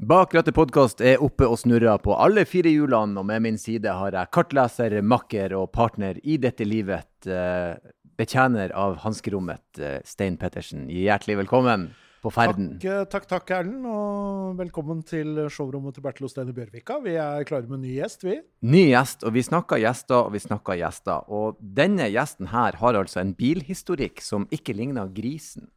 Bak rattet podkast er oppe og snurrer på alle fire hjulene, og med min side har jeg kartleser, makker og partner i dette livet, eh, betjener av hanskerommet, eh, Stein Pettersen. Hjertelig velkommen på ferden. Takk, eh, takk, takk, Erlend, og velkommen til showrommet til Bertil Ostein i Bjørvika. Vi er klare med en ny gjest, vi. Ny gjest, og vi snakker gjester, og vi snakker gjester. Og denne gjesten her har altså en bilhistorikk som ikke ligner grisen.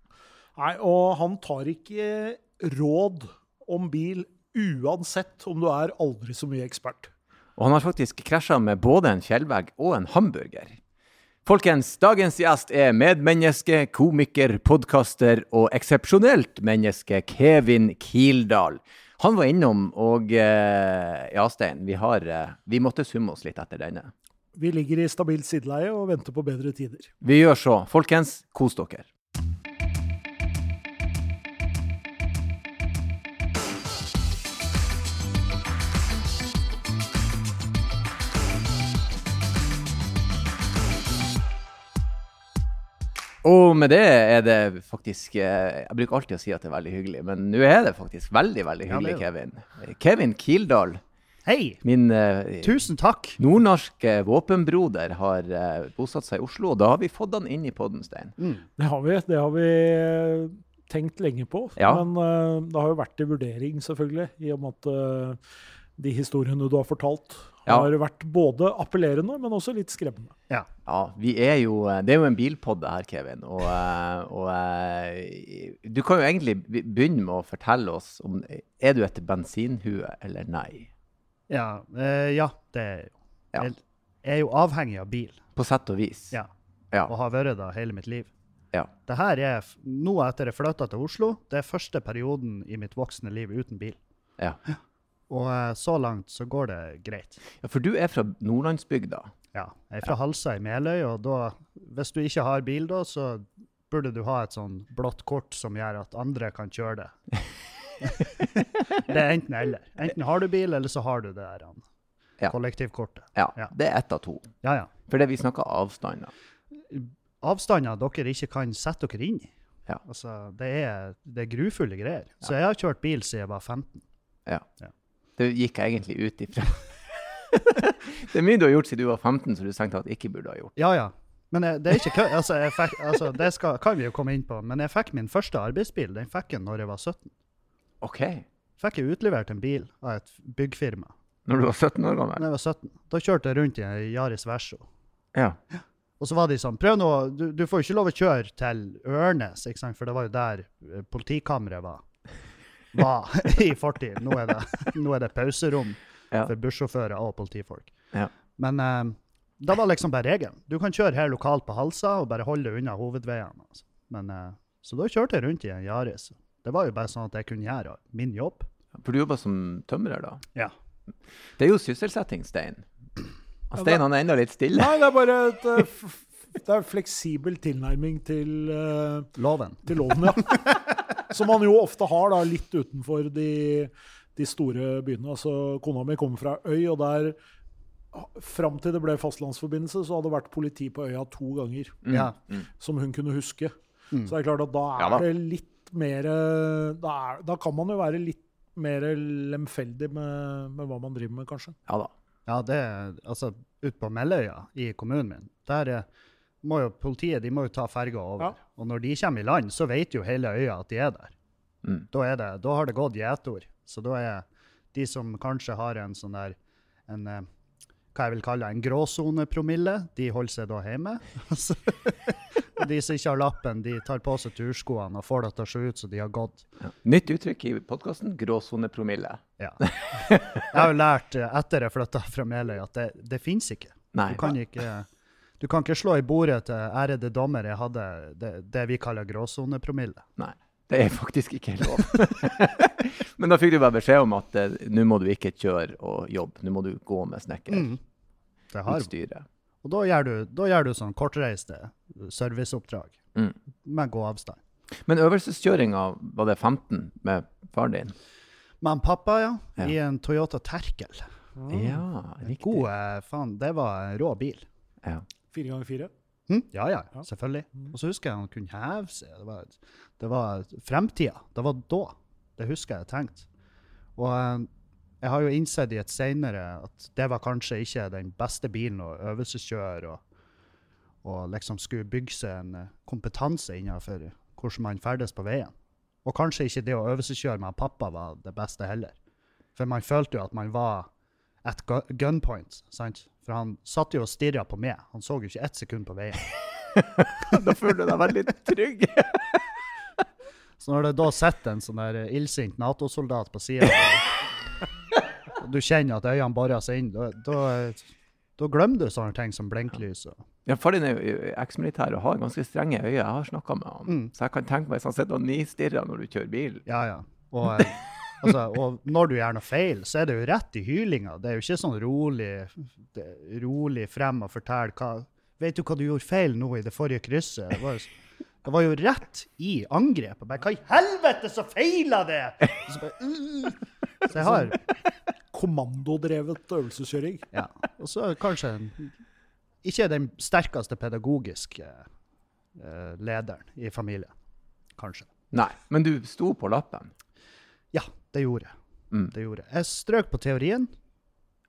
Nei, og han tar ikke råd om bil uansett om du er aldri så mye ekspert. Og han har faktisk krasja med både en fjellvegg og en hamburger. Folkens, dagens gjest er medmenneske, komiker, podkaster og eksepsjonelt menneske Kevin Kildahl. Han var innom, og eh, ja, Stein, vi, har, eh, vi måtte summe oss litt etter denne. Vi ligger i stabilt sideleie og venter på bedre tider. Vi gjør så. Folkens, kos dere. Og med det er det faktisk eh, Jeg bruker alltid å si at det er veldig hyggelig, men nå er det faktisk veldig veldig hyggelig, ja, Kevin. Kevin Kildahl, Hei! min eh, Tusen takk. nordnorske våpenbroder, har eh, bosatt seg i Oslo. Og da har vi fått han inn i podden, Stein. Det har vi, det har vi eh, tenkt lenge på. Ja. Men uh, det har jo vært til vurdering, selvfølgelig, i og med at eh, de historiene du har fortalt, Ja. har vært både appellerende, men også litt skremmende. Ja. Ja, vi er jo, det er jo en bilpod det her, Kevin. Og, eh, og eh, du kan jo egentlig begynne med å fortelle oss om Er du et bensinhue eller nei? Ja, eh, ja det er jo. Ja. Jeg jeg er jo avhengig av bil, På sett og vis. ja, Ja. og har vært det hele mitt liv. ja. Det her er, nå etter jeg flytta til Oslo, det er første perioden i mitt voksne liv uten bil. ja. Og eh, så langt så går det greit. ja for du er fra nordlandsbygda. Ja. Jeg er fra Halsa i Meløy, og da, hvis du ikke har bil da, så burde du ha et sånn blått kort som gjør at andre kan kjøre det. det er enten eller. Enten har du bil, eller så har du det der Ja. kollektivkortet. Ja, Ja. det er ett av to. Ja, ja. For det vi snakker avstander. avstander dere ikke kan sette dere inn i. Ja. Altså, det er, det er grufulle greier. Så jeg har kjørt bil siden jeg var 15. Ja. Ja. Det gikk jeg egentlig ut ifra. det er mye du har gjort siden du var 15 som du strengt tatt ikke burde ha gjort. Ja, ja. Men jeg, det er ikke. Altså, fikk, altså, det skal, kan vi jo komme inn på. Men jeg fikk min første arbeidsbil. Den fikk jeg når jeg var 17. OK. Fikk jeg utlevert en bil av et byggfirma Når du var 17 år gammel? Når jeg var 17. Da kjørte jeg rundt i en Yaris Verso. Ja. Og så var de sånn Prøv nå Du, du får jo ikke lov å kjøre til Ørnes, ikke sant? for det var jo der eh, politikammeret var. Var i fortid. Nå er det, nå er det pauserom Ja. for bussjåfører og politifolk. Ja. Men eh, da var liksom bare regelen. Du kan kjøre her lokalt på Halsa og bare holde deg unna hovedveiene. Altså. Men, eh, så da kjørte jeg rundt i en Yaris. Det var jo bare sånn at jeg kunne gjøre min jobb. For du jobba som tømrer, da? Ja. Det er jo sysselsetting, Stein. Og Stein han er enda litt stille. Nei, det er bare et eh, det er fleksibel tilnærming til, uh, Loven. til loven, ja. Som man jo ofte har da, litt utenfor de, de store byene. Altså, kona mi kommer fra Øy, og der Fram til det ble fastlandsforbindelse, så hadde det vært politi på øya to ganger. Mm, Ja. mm. Som hun kunne huske. Mm. Så det er klart at da er Ja da. det litt mer da, er, da kan man jo være litt mer lemfeldig med, med hva man driver med, kanskje. Ja da. Ja, det er altså ute på Melløya i kommunen min. Der eh, må jo politiet de må jo ta ferga over. Ja. Og når de kommer i land, så vet jo hele øya at de er der. Mm. Da, er det, da har det gått gjetord. Så da er de som kanskje har en sånn der en, eh, hva jeg vil kalle en gråsonepromille, de holder seg da hjemme. og de som ikke har lappen, de tar på seg turskoene og får det til å se ut som de har gått. Ja. Nytt uttrykk i podkasten gråsonepromille. Ja. Jeg har jo lært eh, etter jeg flytta fra Meløy at det, det fins ikke. Nei. Du kan ikke, du kan ikke slå i bordet til ærede dommer. Jeg hadde det, det vi kaller gråsonepromille. Nei. Det er faktisk ikke lov. Men da fikk du bare beskjed om at eh, nå må du ikke kjøre og jobbe. Nå må du gå med Mm. Snekkerutstyret. og da gjør, du, da gjør du sånn kortreiste serviceoppdrag Mm. med god avstand. Men øvelseskjøringa, var det 15 med faren din? Med pappa, ja, Ja. i en Toyota Terkel. Ja, riktig. God, eh, faen, det var en rå bil. Ja. Fire ganger fire. Hm? Ja, ja, Ja. selvfølgelig. Og så husker jeg han kunne heve seg. Det var, det var fremtida. Det var da. Det husker jeg tenkt. Og eh, jeg har jo innsett i et senere at det var kanskje ikke den beste bilen å øvelseskjøre og, og liksom skulle bygge seg en eh, kompetanse innenfor hvordan man ferdes på veien. Og kanskje ikke det å øvelseskjøre med pappa var det beste heller. For man følte jo at man var at gunpoint, sant? For han satt jo og stirra på meg. Han så jo ikke ett sekund på veien. Da føler du deg veldig trygg. Så når det da sitter en sånn der illsint Nato-soldat på sida, og du kjenner at øynene borer seg inn, da, da, da glemmer du sånne ting som blinklys. Og, Ja, Far din er jo eksmilitær og har ganske strenge øyne. Jeg har snakka med han. Mm. Så jeg kan tenke meg hvis han sitter og nistirrer når du kjører bil. ja, ja. Og, eh, altså, og når du gjør noe feil, så er det jo rett i hylinga. Det er jo ikke sånn rolig, det, rolig frem og fortelle hva Vet du hva du gjorde feil nå i det forrige krysset? Det var, det var jo rett i angrepet. Bare, hva i helvete, så feila det! Så, bare, «Øh». så jeg har Kommandodrevet øvelseskjøring. Ja. Og så kanskje en, ikke den sterkeste pedagogiske eh, lederen i familien. Kanskje. Nei, men du sto på lappen. Ja, det gjorde jeg. Mm. Det gjorde jeg. Jeg strøk på teorien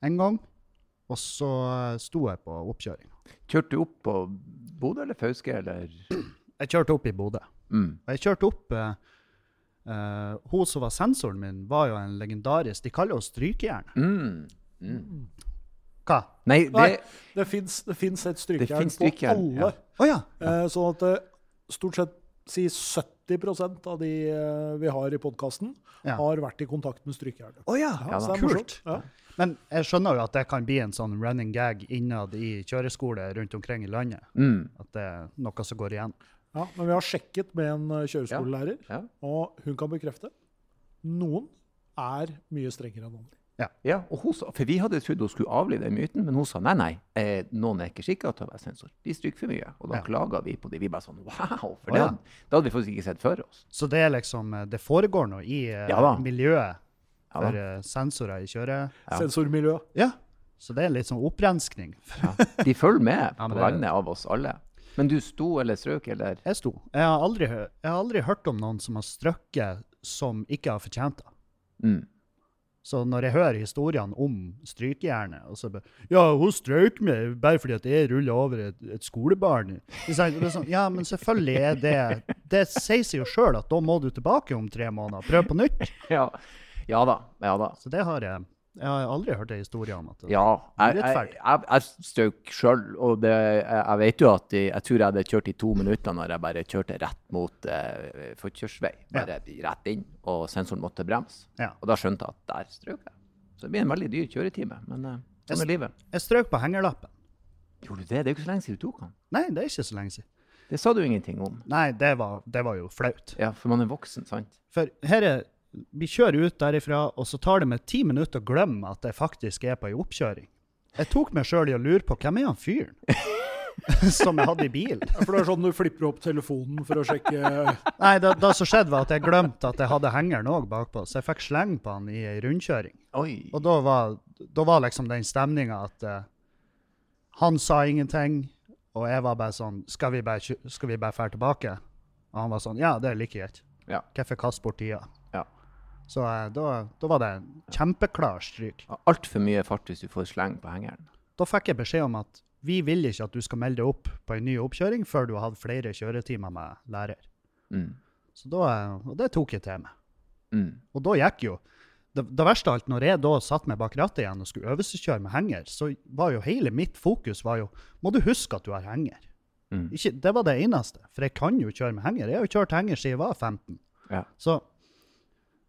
en gang, og så eh, sto jeg på oppkjøring. Kjørte du opp på Bodø eller Fauske, eller Jeg kjørte opp i Bodø. mm. Og jeg kjørte opp Uh, eh, Hun som var sensoren min, var jo en legendarisk De kaller henne strykejern. Mm. Mm. Hva? Nei, Nei, det det fins et Det strykejern på alle. ja. Å ja. Eh, sånn at eh, stort sett si 70 av de eh, vi har i podkasten, Ja. har vært i kontakt med strykejern. Oh, ja. Ja, ja kult! Men jeg skjønner jo at det kan bli en sånn running gag innad i kjøreskole rundt omkring i landet. mm. At det er noe som går igjen. Ja, men vi har sjekket med en eh, kjøreskolelærer, Ja. og hun kan bekrefte noen er mye strengere enn andre. Ja, og hun sa, For vi hadde trodd hun skulle avlive den myten, men hun sa nei, nei, eh, noen er ikke skikka til å være sensor. De stryker for mye. Og da Ja. klaga vi på det. Vi bare sånn wow! For oh, det, ja. hadde- det hadde vi faktisk ikke sett for oss. Så det er liksom eh, Det foregår noe i eh, Ja miljøet Ja, for eh, sensorer i kjøret. Ja. Sensormiljø. Ja. Så det er litt sånn opprenskning. Ja. De følger med på det vegne av oss alle. Men du sto eller strøk, eller? Jeg sto. Jeg har aldri, jeg har aldri hørt om noen som har strøkket som ikke har fortjent det. Mm. Så når jeg hører historiene om strykejernet og så bare, Ja, hun strøk meg bare fordi at jeg ruller over et, et skolebarn. Sånn, ja, men selvfølgelig er det Det sier seg jo sjøl at da må du tilbake om tre måneder. Prøv på nytt. Ja. ja da. Ja da. Så det har jeg Jeg har aldri hørt en historie om at det, Ja, jeg, jeg, jeg, jeg strøk sjøl, og det, jeg, vet jo at jeg, jeg tror jeg hadde kjørt i to minutter når jeg bare kjørte rett mot eh, forkjørsvei. Bare rett inn, og sensoren måtte bremse. Ja. Og da skjønte jeg at der strøk jeg. Så det blir en veldig dyr kjøretime, men eh, sånn er livet. Jeg strøk på hengerlappen. Gjorde du det? Det er jo ikke så lenge siden du tok den. Nei, det er ikke så lenge siden. Det sa du ingenting om. Nei, det var, det var jo flaut. Ja, for man er voksen, sant? For her er Vi kjører ut derifra, og så tar det meg ti minutter å glemme at jeg faktisk er på ei oppkjøring. Jeg tok meg sjøl i å lure på hvem er han fyren som jeg hadde i bilen. For det er sånn du flipper opp telefonen for å sjekke Nei, det, det som skjedde, var at jeg glemte at jeg hadde hengeren òg bakpå, så jeg fikk sleng på han i ei rundkjøring. Oi. Og da var, da var liksom den stemninga at uh, han sa ingenting, og jeg var bare sånn Skal vi bare, skal vi bare fære tilbake? Og han var sånn Ja, det er like greit. Ja. Hvorfor kaste bort tida? Så eh, da, da var det en kjempeklar stryk. Altfor mye fart hvis du får sleng på hengeren. Da fikk jeg beskjed om at vi vil ikke at du skal melde deg opp på en ny oppkjøring før du har hatt flere kjøretimer med lærer. Mm. Så da, eh, og det tok jeg til meg. Mm. Og da gikk jo det, det verste av alt, når jeg da satt meg bak rattet igjen og skulle øvelseskjøre med henger, så var jo hele mitt fokus var jo Må du huske at du har henger? Mm. Ikke, det var det eneste. For jeg kan jo kjøre med henger. Jeg har jo kjørt henger siden jeg var 15. Ja. Så,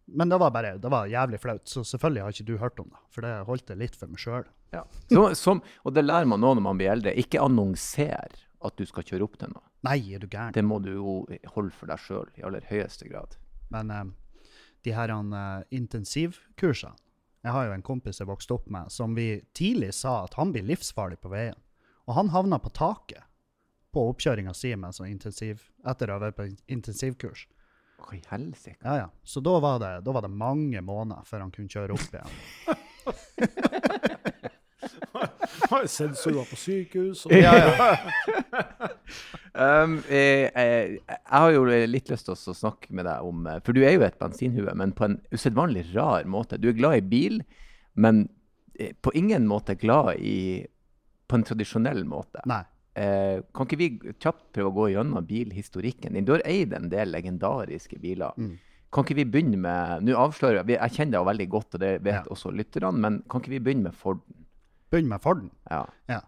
men det var bare, det var jævlig flaut. Så selvfølgelig har ikke du hørt om det. For det holdt jeg litt for meg sjøl. Ja. Og det lærer man nå når man blir eldre. Ikke annonser at du skal kjøre opp til noe. Nei, er du gæren? Det må du jo holde for deg sjøl i aller høyeste grad. Men eh, de her uh, intensivkursene Jeg har jo en kompis jeg vokste opp med, som vi tidlig sa at han blir livsfarlig på veien. Og han havna på taket på oppkjøringa si med sånn intensiv, etter å ha vært på in- intensivkurs. Hva i helsike? Ja, ja. Så da var, det, da var det mange måneder før han kunne kjøre opp igjen. Har jo sensorer på sykehus. Og, Ja, ja. Um, jeg, jeg, jeg har jo litt lyst til å snakke med deg om eh, For du er jo et bensinhue, men på en usedvanlig rar måte. Du er glad i bil, men eh, på ingen måte glad i På en tradisjonell måte. Nei. Eh, kan ikke vi kjapt prøve å gå gjennom bilhistorikken din? Du har eid en del legendariske biler. Mm. Kan ikke vi begynne med Nå avslører jeg Jeg kjenner deg veldig godt, og det vet Ja. også lytterne, men kan ikke vi begynne med Forden? Begynne med Forden. Ja. Ja.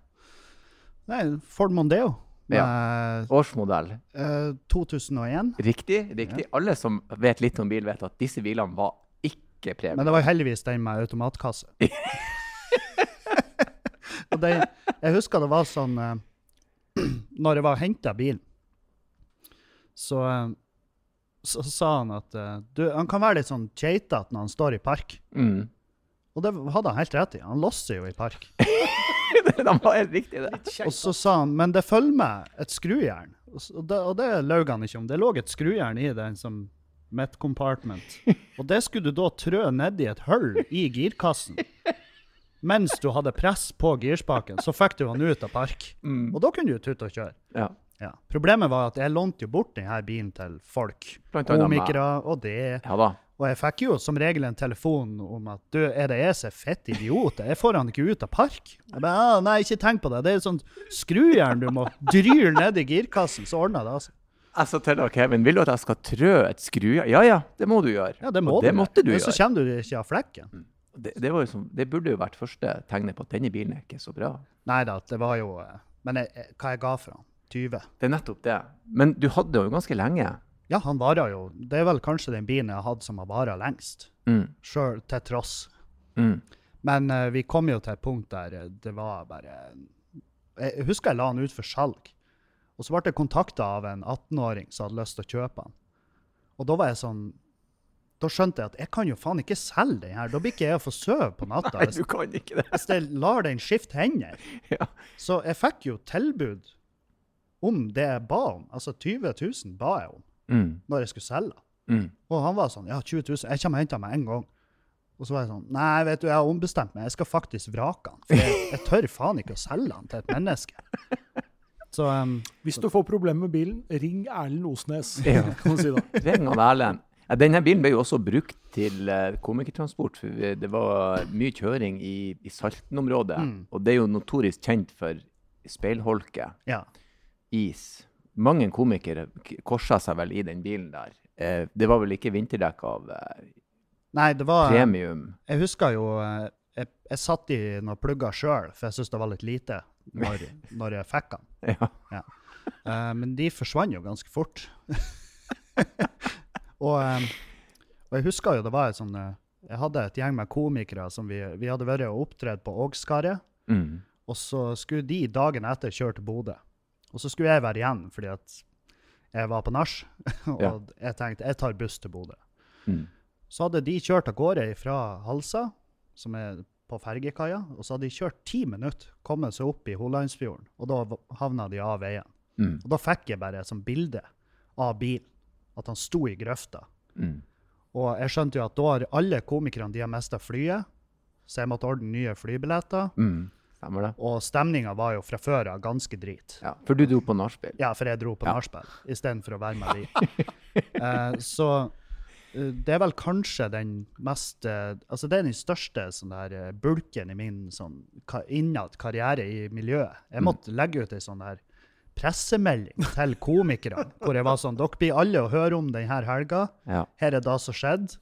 Nei, Ford Mondeo. Med, Årsmodell. eh, 2001. Riktig. riktig. Alle som vet litt om bil, vet at disse bilene var ikke premie. Men det var heldigvis den med automatkasse. og det, jeg husker det var sånn eh, Når jeg var og henta bilen, så, eh, så sa han at eh, du, han kan være litt sånn keitete når han står i park. Mm. Og det hadde han helt rett i. Han losser jo i park. Det var helt riktig, det. Og så sa han men det følger med et skrujern. Og, og det, og det løy han ikke om. Det lå et skrujern i den som mitt compartment. Og det skulle du da trø nedi et hull i girkassen. Mens du hadde press på girspaken, så fikk du han ut av park. Mm. Og da kunne du tute og kjøre. Ja. Ja. Problemet var at jeg lånte jo bort denne bilen til folk. Komikere og det. ja. Og jeg fikk jo som regel en telefon om at du, er det jeg som er fett idiot? Jeg får han ikke ut av park. Jeg bare, ah, nei, ikke tenk på det. Det er et sånt skrujern du må dryle ned i girkassen, så ordner det altså. Jeg sa til deg, Kevin, vil du at jeg skal trø et skrujern? Ja ja, det må du gjøre. Ja, det må Og det du. måtte du Men så kommer du ikke av flekken. Det, det, som, det burde jo vært første tegnet på at denne bilen er ikke så bra. Nei da, det var jo eh, Men jeg, jeg, hva jeg ga for han? 20? Det er nettopp det. Men du hadde den jo ganske lenge. Ja, han varer jo. Det er vel kanskje den bilen jeg har hatt som har vara lengst. Mm. Sjøl til tross. Mm. Men uh, vi kom jo til et punkt der eh, det var bare Jeg husker jeg la den ut for salg. Og så ble jeg kontakta av en 18-åring som hadde lyst til å kjøpe den. Og da var jeg sånn Da skjønte jeg at jeg kan jo faen ikke selge den her. Da blir ikke jeg å få sove på natta Nei, du kan ikke det. hvis jeg lar den skifte hender. Ja. Så jeg fikk jo tilbud om det jeg ba om. Altså 20 000 ba jeg om Mm. når jeg skulle selge. Mm. Og han var sånn Ja, 20 000. Jeg kommer og henter den med en gang. Og så var jeg sånn Nei, vet du, jeg har ombestemt meg. Jeg skal faktisk vrake den. For jeg, jeg tør faen ikke å selge den til et menneske. Så um, Hvis du får problemer med bilen, ring Erlend Osnes. Ja. kan du si da. Ring han Erlend. Ja, Denne bilen ble jo også brukt til eh, komikertransport. for Det var mye kjøring i, i Salten-området. Mm. Og det er jo notorisk kjent for speilholke, ja. is. Mange komikere korsa seg vel i den bilen der. Eh, det var vel ikke vinterdekk av eh, Nei, det var premium. Jeg husker jo eh, Jeg, jeg satt i noen plugger sjøl, for jeg syntes det var litt lite når, når jeg fikk den. Ja. Eh, men de forsvant jo ganske fort. og, eh, og jeg husker jo det var et sånn eh, Jeg hadde et gjeng med komikere som vi, vi hadde vært og opptredd på Ågskaret. Mm. Og så skulle de dagen etter kjøre til Bodø. Og så skulle jeg være igjen fordi at jeg var på nach. og Ja. jeg tenkte jeg tar buss til Bodø. Mm. Så hadde de kjørt av gårde fra Halsa, som er på fergekaia, og så hadde de kjørt ti minutter, kommet seg opp i Holandsfjorden, og da havna de av veien. Mm. Og da fikk jeg bare et sånt bilde av bilen, at han sto i grøfta. Mm. Og jeg skjønte jo at da har alle komikerne de har mista flyet, så jeg måtte ordne nye flybilletter. Mm. Stemmer det? Og stemninga var jo fra før av ganske drit. Ja. For du dro på nachspiel? Ja, for jeg dro på Ja. nachspiel istedenfor å være med de. Eh, så eh, det er vel kanskje den mest eh, Altså, det er den største sånn der bulken i min sånn innad karriere i miljøet. Jeg måtte legge ut ei sånn der pressemelding til komikerne hvor jeg var sånn Dere blir alle å høre om denne helga. Ja. Her er det som skjedde.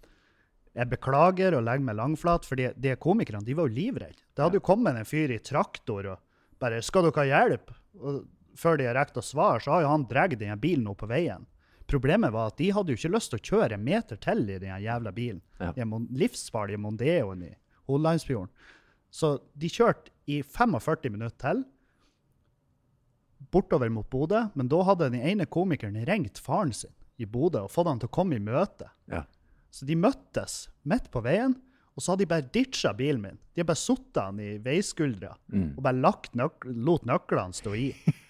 Jeg beklager og legger meg langflat, for de, de komikerne de var jo livredde. Det hadde jo kommet en fyr i traktor og bare 'Skal dere ha hjelp?' Og før de har rekt å svare, så har jo han dratt denne bilen opp på veien. Problemet var at de hadde jo ikke lyst til å kjøre en meter til i den jævla bilen. Ja. Den livsfarlige Mondeoen i Hollandsfjorden. Så de kjørte i 45 minutter til bortover mot Bodø, men da hadde den ene komikeren ringt faren sin i Bodø og fått han til å komme i møte. Ja. Så de møttes midt på veien, og så hadde de bare ditcha bilen min. De hadde bare satt han i veiskuldra Mm. og bare lagt nøk lot nøklene stå i.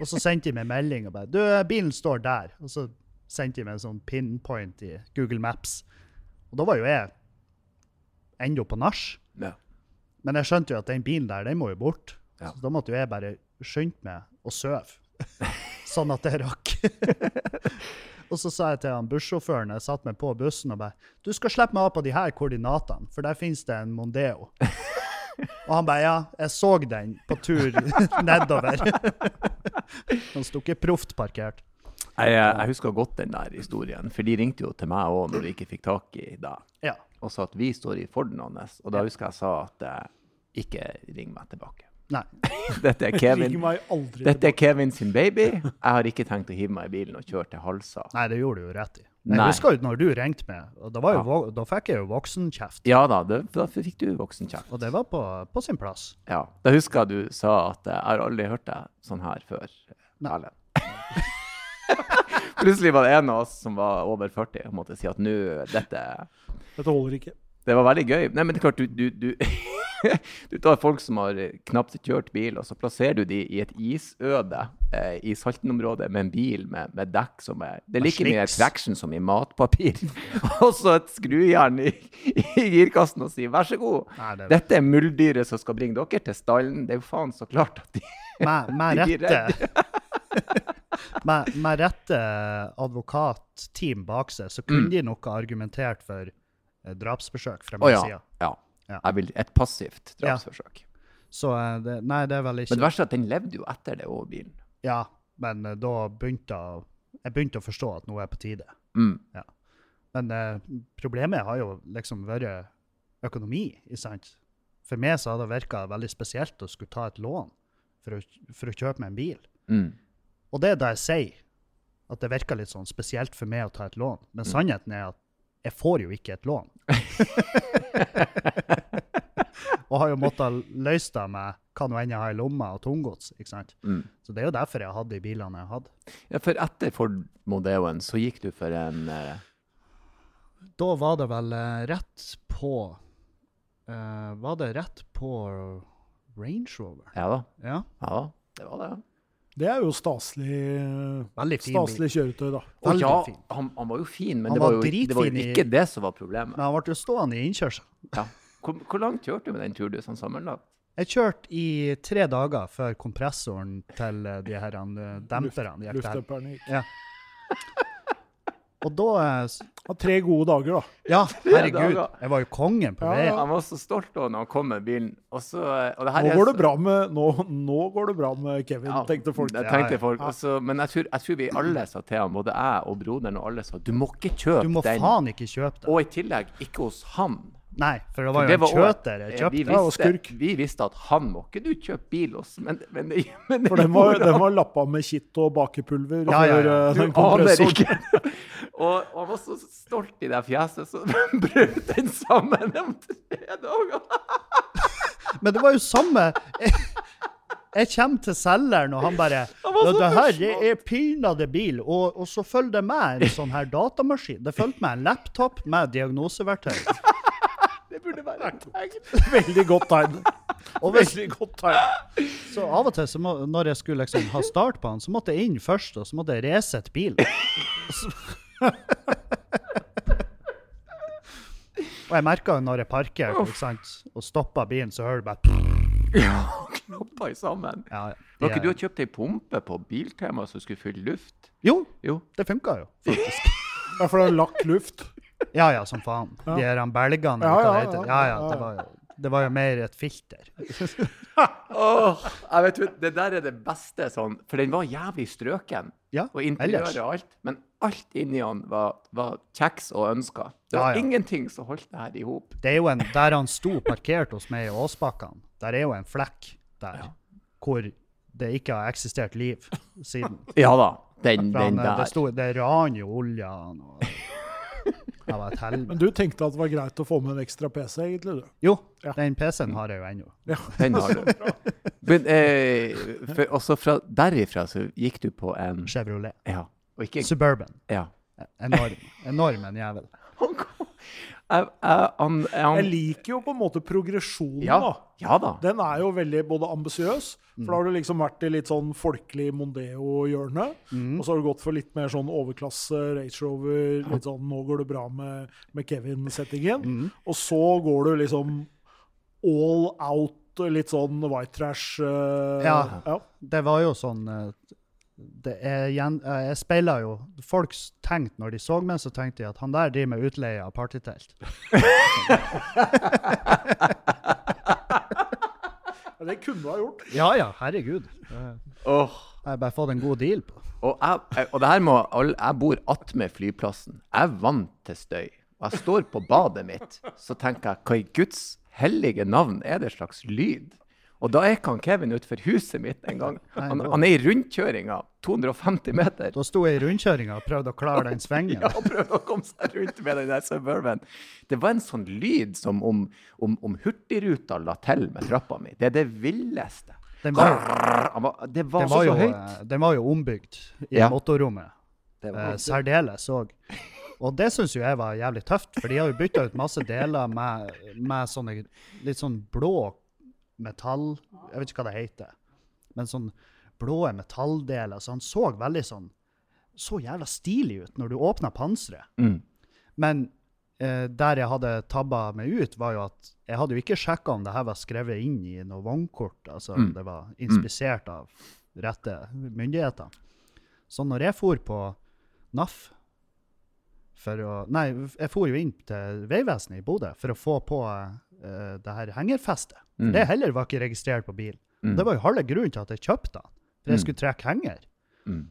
Og så sendte de meg melding og bare 'Du, bilen står der.' Og så sendte de meg en sånn pinpoint i Google Maps. Og da var jo jeg ennå på nach. Ja. Men jeg skjønte jo at den bilen der, den må jo bort. Ja. Så da måtte jo jeg bare skynde meg å sove. sånn at jeg rakk. og så sa jeg til han bussjåføren jeg satt meg på bussen og bare Du skal slippe meg av på de her koordinatene, for der finnes det en Mondeo. Og han bare Ja, jeg så den på tur nedover. han sto ikke proft parkert. Jeg, jeg husker godt den der historien, for de ringte jo til meg òg når de ikke fikk tak i deg, Ja. og sa at vi står i Forden hans. Og da husker jeg jeg sa at eh, ikke ring meg tilbake. Nei. Dette er Kevin. Dette er Kevin sin baby. Jeg har ikke tenkt å hive meg i bilen og kjøre til Halsa. Nei, det gjorde du jo rett i. Jeg Nei. husker jo når du ringte meg, og da, var jo, Ja. da fikk jeg jo voksenkjeft. Ja da, det, da fikk du voksenkjeft. Og det var på, på sin plass. Ja. Da husker jeg du sa at eh, jeg har aldri hørt deg sånn her før. Nei. Erlend. Plutselig var det en av oss som var over 40 og måtte si at nå dette Dette holder ikke. Det var veldig gøy. Nei, men det er klart, du, du, du, du tar folk som har eh, knapt kjørt bil, og så plasserer du de i et isøde eh, i Salten-området med en bil med, med dekk som er Det er like mye traction som i matpapir. og så et skrujern i, i girkassen og sier vær så god. Nei, det, Dette er muldyret som skal bringe dere til stallen. Det er jo faen så klart at de med, med de blir rette med, med rette advokatteam bak seg, så kunne de nok ha argumentert for drapsbesøk drapsforsøk fra min oh, ja. side. ja. Ja. Et passivt drapsforsøk. Så eh, det, nei, det er vel Men det verste er at den levde jo etter det òg, bilen. Ja, men eh, da begynte jeg, begynte å forstå at noe er på tide. Mm. Men eh, problemet har jo liksom vært økonomi, ikke? For meg så hadde det virka veldig spesielt å skulle ta et lån for å, for å kjøpe meg en bil. Mm. Og det er da jeg sier at det virker litt sånn spesielt for meg å ta et lån. Men sannheten er at jeg får jo ikke et lån. og har jo måttet løse det med hva nå enn jeg har i lomma og tunggods. ikke sant? Mm. Så det er jo derfor jeg har hatt de bilene jeg hadde. Ja, for etter Ford Modeoen så gikk du for en eh, Da var det vel eh, rett på eh, Var det rett på Range Rover? Ja da. Ja. Ja. Det var det. Det er jo staselig, staselig kjøretøy, da. Og ja, han, han var jo fin, men det var, var jo, det var jo ikke det som var problemet. Men han ble jo stående i innkjørselen. Ja. Hvor, hvor langt kjørte du med den turdusen du sånn sammenlagt? Jeg kjørte i tre dager før kompressoren til de her eh, demperne gikk der. Ja. Og da og s- tre gode dager, da. Ja, herregud. Jeg var jo kongen på Ja, veien. Han var så stolt da når han kom med bilen. Og så, og det her Nå er går det bra med, nå, nå går det bra med Kevin, Ja, tenkte folk. Det tenkte folk ja. også, men jeg tror, jeg tror vi alle sa til han, både jeg og broderen og alle sa du må ikke kjøpe Du må den. faen ikke kjøpe den. Og i tillegg ikke hos han. Nei, for det var jo det var en kjøter jeg kjøpte. Vi visste, ja, vi visste at han må ikke du kjøpe bil hos, men, men, det- men For den var, den var lappa med kitt og bakepulver Ja, ja, ja. eh, Du aner ikke. og, han var så stolt i det fjeset, så brøt den sammen om tre dager. Men det var jo samme Jeg, kommer til selgeren, og han bare ja, Det her det er pinadø bil. Og, og så følger det med en sånn her datamaskin. Det fulgte med en laptop med diagnoseverktøy. Det burde være et tegn. Veldig godt tegn. Og hvis, Veldig godt tegn. så av og til, så må, når jeg skulle liksom ha start på den, så måtte jeg inn først, og så måtte jeg resette bilen. Og jeg merka jo når jeg parker og stoppa bilen, så hører du bare Ja, knoppa i sammen. ja, ja, Var ikke du har kjøpt ei pumpe på Biltema som skulle fylle luft? Jo, Jo. det funka jo, faktisk. Ja, for det er lagt luft. Ja ja, som faen. De her belgene, Ja, ja. Ja ja, ja, det var, jo- det var jo mer et filter. oh, jeg vet, det der er det beste sånn, for den var jævlig strøken. Ja, Og interiøret og alt. Men alt inni han var, var kjeks og ønsker. Det var Ja, ja. ingenting som holdt det her i hop. Det er jo en, Der han sto parkert hos meg i Åsbakkene, der er jo en flekk der hvor det ikke har eksistert liv siden. Ja da, den, den eh, der. det, sto, det ran jo olja han, og Det var et helvete. Men du tenkte at det var greit å få med en ekstra PC, egentlig? du? Jo, Ja. den PC-en har jeg jo ennå. Ja. Den har du. Men eh, også fra derifra så gikk du på en Chevrolet. Ja. Og ikke Suburban. Ja. Enorm. Enorm en jævel. Han kom jeg, jeg, han, han, Jeg liker jo på en måte progresjonen, ja, da. ja da. Den er jo veldig både ambisiøs, for da har du liksom vært i litt sånn folkelig Mondeo-hjørne. Mm. Og så har du gått for litt mer sånn overklasse Rage Rover, litt sånn 'nå går det bra med, med Kevin'-settingen. Mm. Og så går du liksom all out, litt sånn white trash. Uh, Ja. ja. Det var jo sånn eh, det er eh, jeg speila jo Folk tenkte når de så meg, så tenkte de at han der driver med utleie av partytelt. Ja, Det kunne du ha gjort. Ja ja, herregud. Oh. Jeg har bare fått en god deal på. Og, jeg- og det her må alle, Jeg bor attmed flyplassen. Jeg er vant til støy. Og jeg står på badet mitt, så tenker jeg hva i Guds hellige navn er det slags lyd? Og da ikke han Kevin utenfor huset mitt en gang. Han, han er i rundkjøringa, 250 meter. Da sto jeg i rundkjøringa og prøvde å klare den svingen. Ja, prøvde å komme seg rundt med den der Suburban. Det var en sånn lyd som om, om, om Hurtigruta la til med trappa mi. Det er det villeste. Den var, var- Det var, den var, så, jo, så høyt. eh, den var jo ombygd i Ja. motorrommet. Eh, særdeles òg. Og det syns jo jeg var jævlig tøft, for de har jo bytta ut masse deler med, med sånne litt sånn blå metall Jeg vet ikke hva det heter. Men sånn blå metalldeler. Så han så veldig sånn Så jævla stilig ut når du åpna panseret. mm. Men eh, der jeg hadde tabba meg ut, var jo at jeg hadde jo ikke sjekka om det her var skrevet inn i noe vognkort. Altså Mm. det var inspisert av rette myndigheter. Så når jeg for på NAF for å Nei, jeg for jo inn til Vegvesenet i Bodø for å få på eh, det her hengerfestet. Mm. Det heller var ikke registrert på bilen. Mm. Det var jo halve grunnen til at jeg kjøpte den. For jeg Mm. skulle trekke henger. Mm.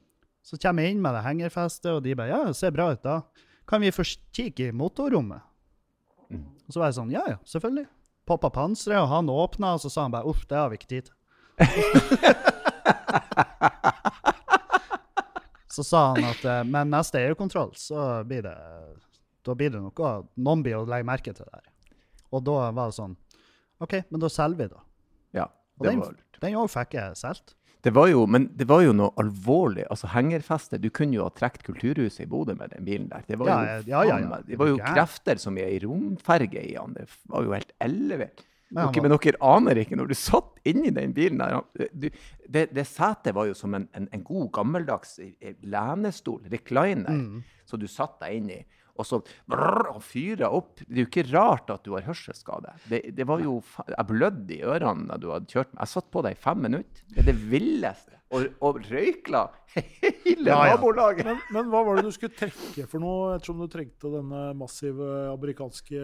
Så kommer jeg inn med det hengerfestet, og de bare ja, det ser bra ut da. Kan vi få kikke i motorrommet? Mm. Og så var jeg sånn, ja ja, selvfølgelig. Poppa panseret, og han åpna, og så sa han bare uff, det har vi ikke tid til. så sa han at men neste EU-kontroll, så blir det da blir det noe Noen blir å legge merke til det her. Og da var det sånn OK, men da selger vi, da. Ja, Og det den, var lurt. den òg fikk jeg solgt. Det var jo, men det var jo noe alvorlig. Altså hengerfeste. Du kunne jo ha trukket Kulturhuset i Bodø med den bilen der. Det var Ja, jo, ja, ja, ja. Det var jo krefter som i ei romferge i han. Det var jo helt ellevilt. Men men dere aner ikke, når du satt inni den bilen der du, Det, det setet var jo som en, en, en god, gammeldags eh, lenestol, recliner, Mm. så du satt deg inn i. Og så brrr, og fyra opp. Det er jo ikke rart at du har hørselsskade. Det, det var jo, Jeg blødde i ørene da du hadde kjørt meg. Jeg satt på deg i fem minutter. Det er det villeste. Og, og røykla hele Ja, ja. nabolaget. Men, men hva var det du skulle trekke for noe, ettersom du trengte denne massive amerikanske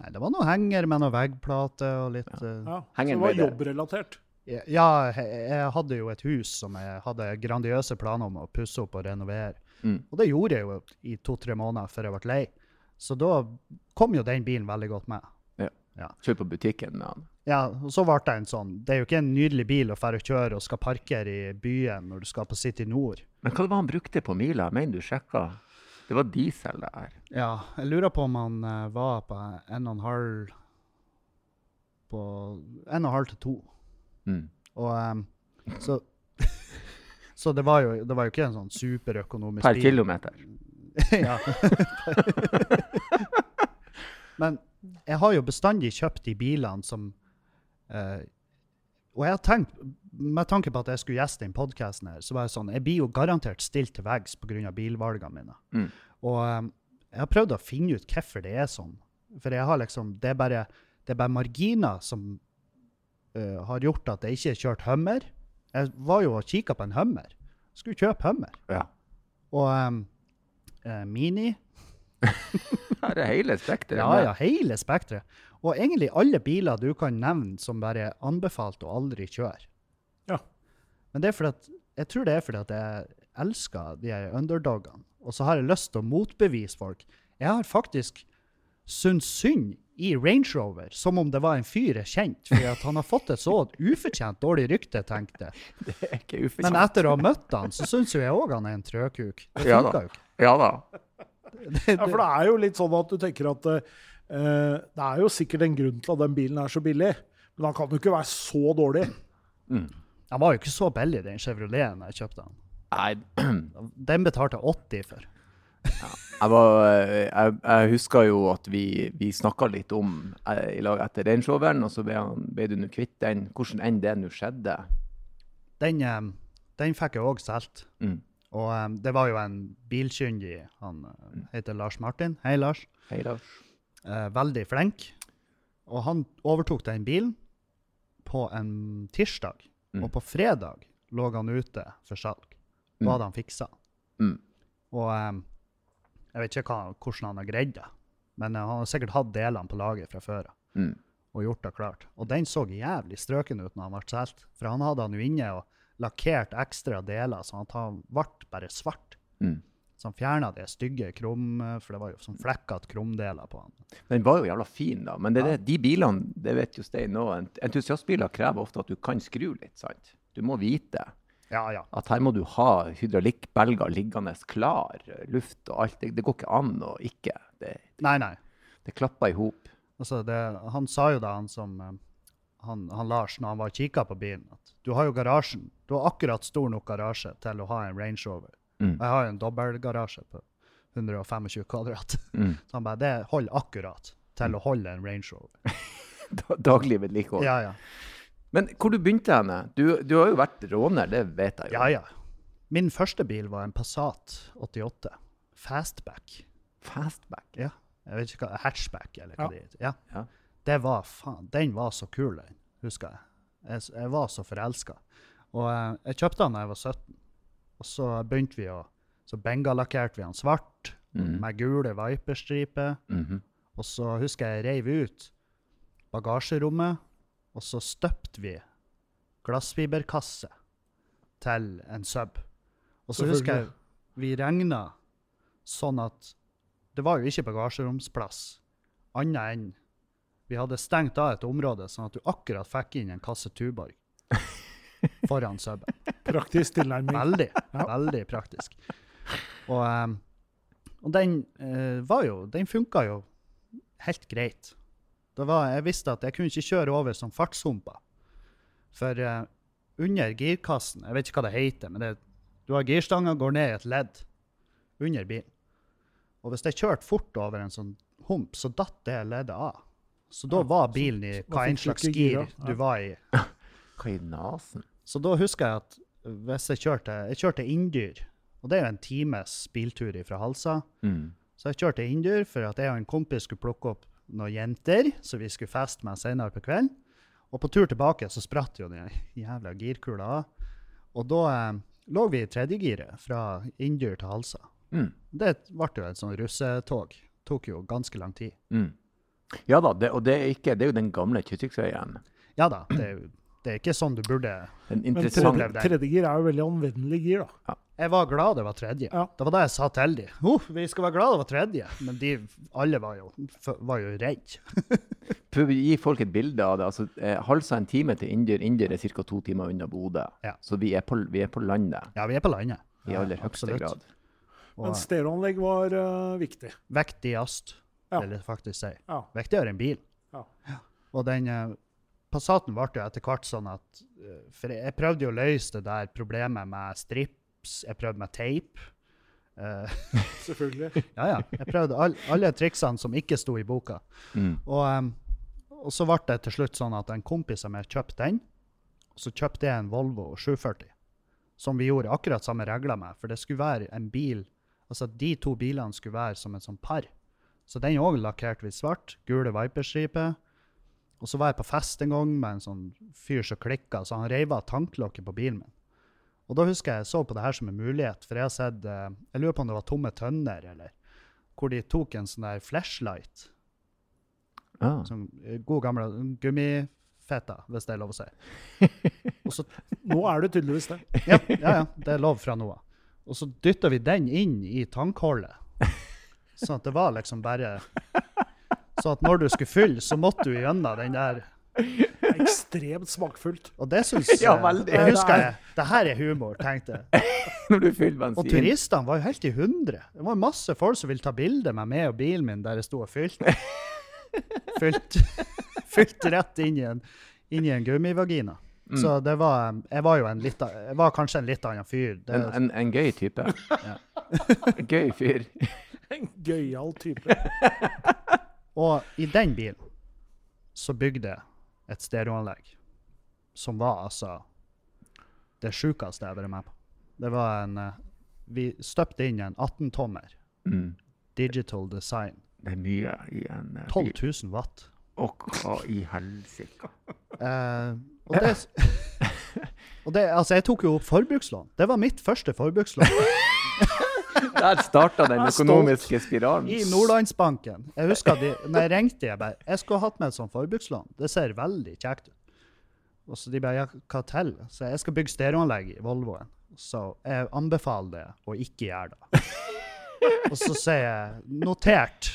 Nei, det var noe henger med noe veggplate og litt eh, Ja, så det var jobbrelatert. Ja, jeg, jeg hadde jo et hus som jeg hadde grandiøse planer om å pusse opp og renovere. Mm. Og det gjorde jeg jo i to-tre måneder før jeg ble lei. Så da kom jo den bilen veldig godt med. Kjør på butikken med han. Ja, og så ble det en sånn Det er jo ikke en nydelig bil å fære og kjøre og skal parkere i byen når du skal på City Nord. Men hva det var han brukte på mila? Mener du sjekka? Det var diesel der. Ja, jeg lurer på om han eh, var på en og en halv På en og en halv til to. Mm. Og em, så Så det var, jo, det var jo ikke en sånn superøkonomisk Per kilometer. ja. Men jeg har jo bestandig kjøpt de bilene som eh, Og jeg har tenkt, med tanke på at jeg skulle gjeste den podkasten her, så var jeg sånn Jeg blir jo garantert stilt til veggs pga. bilvalgene mine. Mm. Og um, jeg har prøvd å finne ut hvorfor det er sånn. For jeg har liksom Det er bare, det er bare marginer som uh, har gjort at jeg ikke har kjørt Hummer. Jeg var jo og kikka på en Hummer. Skulle kjøpe Hummer. Ja. Og um, eh, Mini Her er hele spekteret. Ja, ja, hele spekteret. Og egentlig alle biler du kan nevne som bare er anbefalt å aldri kjøre. Ja. Men det er fordi at, jeg tror det er fordi at jeg elsker de her underdogene. Og så har jeg lyst til å motbevise folk. Jeg har faktisk syntes synd i Range Rover, som om det var en fyr jeg kjente, fordi at han har fått et så ufortjent dårlig rykte, tenkte jeg. Men etter å ha møtt han, så syns jo jeg òg han er en trøkuk. Det Ja da. jo ikke. Ja da. Det, Ja, for det er jo litt sånn at du tenker at uh, det er jo sikkert en grunn til at den bilen er så billig, men han kan jo ikke være så dårlig. han var jo ikke så billig, den Chevroleten jeg kjøpte han. Nei, Den betalte jeg 80 for. Jeg, var, jeg, jeg husker jo at vi, vi snakka litt om eh, i lag etter Range Roveren, og så ble, han, ble du nå kvitt den. Hvordan enn det nå skjedde. Den, eh, den fikk jeg òg solgt. Mm. Og um, det var jo en bilkyndig, han eh, heter Lars Martin. Hei, Lars. Hei, Lars. Uh, veldig flink. Og han overtok den bilen på en tirsdag. Mm. Og på fredag lå han ute for salg. Hva hadde han fiksa. Mm. Og em, jeg vet ikke hva, hvordan han har greid det, men han har sikkert hatt delene på laget fra før av Mm. og gjort det klart. Og den så jævlig strøken ut når han ble solgt, for han hadde han jo inne og lakkert ekstra deler, så han ble bare svart. Mm. Så han fjerna de stygge krum, for det var jo sånn flekkete krumdeler på han. Den var jo jævla fin, da. Men det, det, de bilene, det vet jo Stein nå, entusiastbiler krever ofte at du kan skru litt, sant? Du må vite Ja, ja. at her må du ha hydraulikkbelger liggende klar, luft og alt. Det, det går ikke an å ikke. Det, Nei, nei. det klapper i hop. Altså, han sa jo da, han som eh, han, han Lars, når han var og kikka på bilen, at du har jo garasjen. Du har akkurat stor nok garasje til å ha en Range Rover. Mm. Jeg har jo en dobbeltgarasje på 125 kvadrat. Mm. Så han bare, det holder akkurat til å holde en Range Rover. Da- Daglig vedlikehold. Ja, ja. Men hvor du begynte henne? Du, du har jo vært råner, det vet jeg jo. Ja, ja. Min første bil var en Passat 88. Fastback. Fastback. Ja. Jeg vet ikke hva, hatchback, eller hva Ja. det heter. Ja. Ja. Det var faen, den var så kul, den, husker jeg. Jeg, jeg var så forelska. Og eh, jeg kjøpte den da jeg var 17. Og så begynte vi å Så bengalakkerte vi den svart, mm. med gule viperstriper. Mhm. Og så husker jeg jeg reiv ut bagasjerommet, og så støpte vi glassfiberkasse til en sub. Og så husker jeg vi regna sånn at det var jo ikke bagasjeromsplass annet enn vi hadde stengt av et område sånn at du akkurat fikk inn en kasse Tuborg foran suben. Praktisk tilnærming. Veldig, Ja. veldig praktisk. Og, ehm, og den eh, var jo Den funka jo helt greit. Det var, jeg visste at jeg kunne ikke kjøre over som fartshumper. For uh, under girkassen Jeg vet ikke hva det heter, men det, du har girstanga går ned i et ledd under bilen. Og hvis jeg kjørte fort over en sånn hump, så datt det leddet av. Så da Ja, var bilen i hva enn slags gir du ja. var i. Hva i nasen? Så da husker jeg at hvis jeg kjørte Jeg kjørte inndyr, og det er jo en times biltur fra Halsa. Mm. Så jeg kjørte inndyr for at jeg og en kompis skulle plukke opp noen jenter som vi skulle feste med senere på kvelden. Og på tur tilbake så spratt jo den jævla girkula av. Og da eh, lå vi i tredjegiret fra inndyr til Halsa. Mm. Det ble jo et sånn russetog. Tok jo ganske lang tid. Mm. Ja da, det, og det er, ikke, det er jo den gamle Kystsøyen. Ja da, det er, jo- det er ikke sånn du burde En Men tredje, det. tredje er jo veldig anvendelig gir, da. Jeg var glad det var tredje. Ja. Det var det jeg sa til de. Oh, vi skal være glad det var tredje. Men de alle var jo, var jo redd. Prøv å gi folk et bilde av det. Altså, eh, Halsa en time til Indyr. Indyr er ca. to timer unna Bodø. Ja. Så vi er, på, vi er på landet Ja, vi er på landet. i Ja, aller høyeste grad. grad. Men Og stereoanlegg var uh, viktig. Vektigast, Ja. vil jeg faktisk si. Ja. Viktigere enn bil. Ja. Og den uh, Passaten ble jo etter hvert sånn at For jeg, prøvde jo å løse det der problemet med strips, jeg prøvde med teip. Uh, Selvfølgelig. ja, ja. Jeg prøvde all, alle triksene som ikke sto i boka. Mm. Og, um, og så ble det til slutt sånn at en kompis av meg kjøpte den, og så kjøpte jeg en Volvo 740, som vi gjorde akkurat samme regler med, for det skulle være en bil, altså de to bilene skulle være som en sånn par. Så den òg lakkerte vi svart, gule viperstriper. Og så var jeg på fest en gang med en sånn fyr som klikka, så han reiv av tanklokket på bilen min. Og da husker jeg jeg så på det her som en mulighet, for jeg har sett eh, Jeg lurer på om det var tomme tønner, eller hvor de tok en sånn der flashlight Ah. Sånn god gamle gummifeta, hvis det er lov å si. Og så, Nå er det tydeligvis det. ja, ja, ja, det er lov fra nå av. Og så dytta vi den inn i tankholdet. Sånn at det var liksom bare Så at når du skulle fylle, så måtte du gjennom den der. Ekstremt smakfullt. Og det syns Ja, jeg- veldig. Husker jeg. Det her er humor, tenkte jeg. Når du fyller Og turistene var jo helt i hundre. Det var masse folk som ville ta bilde med meg og bilen min der jeg sto og fylte. Fylt, fylt rett inn i en, inn i en gummivagina. Så det var Jeg var jo en litt Jeg var kanskje en litt annen fyr. Det, En, en, en gøy type. gøy fyr. En gøyal type. Og i den bilen så bygde jeg et stereoanlegg som var altså det sjukeste jeg har vært med på. Det var en eh, Vi støpte inn en 18-tommer Mm. digital design. Det er mye i en eh, 12 000 watt. Og hva i helsike? Eh, og det, Og det, altså, jeg tok jo opp forbrukslån. Det var mitt første forbrukslån Der starta den økonomiske spiralen. i Nordlandsbanken. Jeg husker de, når jeg ringte, jeg bare Jeg skulle hatt med et sånt forbrukslån. Det ser veldig kjekt ut. Og så de bare Ja, hva til? Så jeg skal bygge stereoanlegg i Volvoen. Så jeg anbefaler det å ikke gjøre det. Og så sier jeg notert.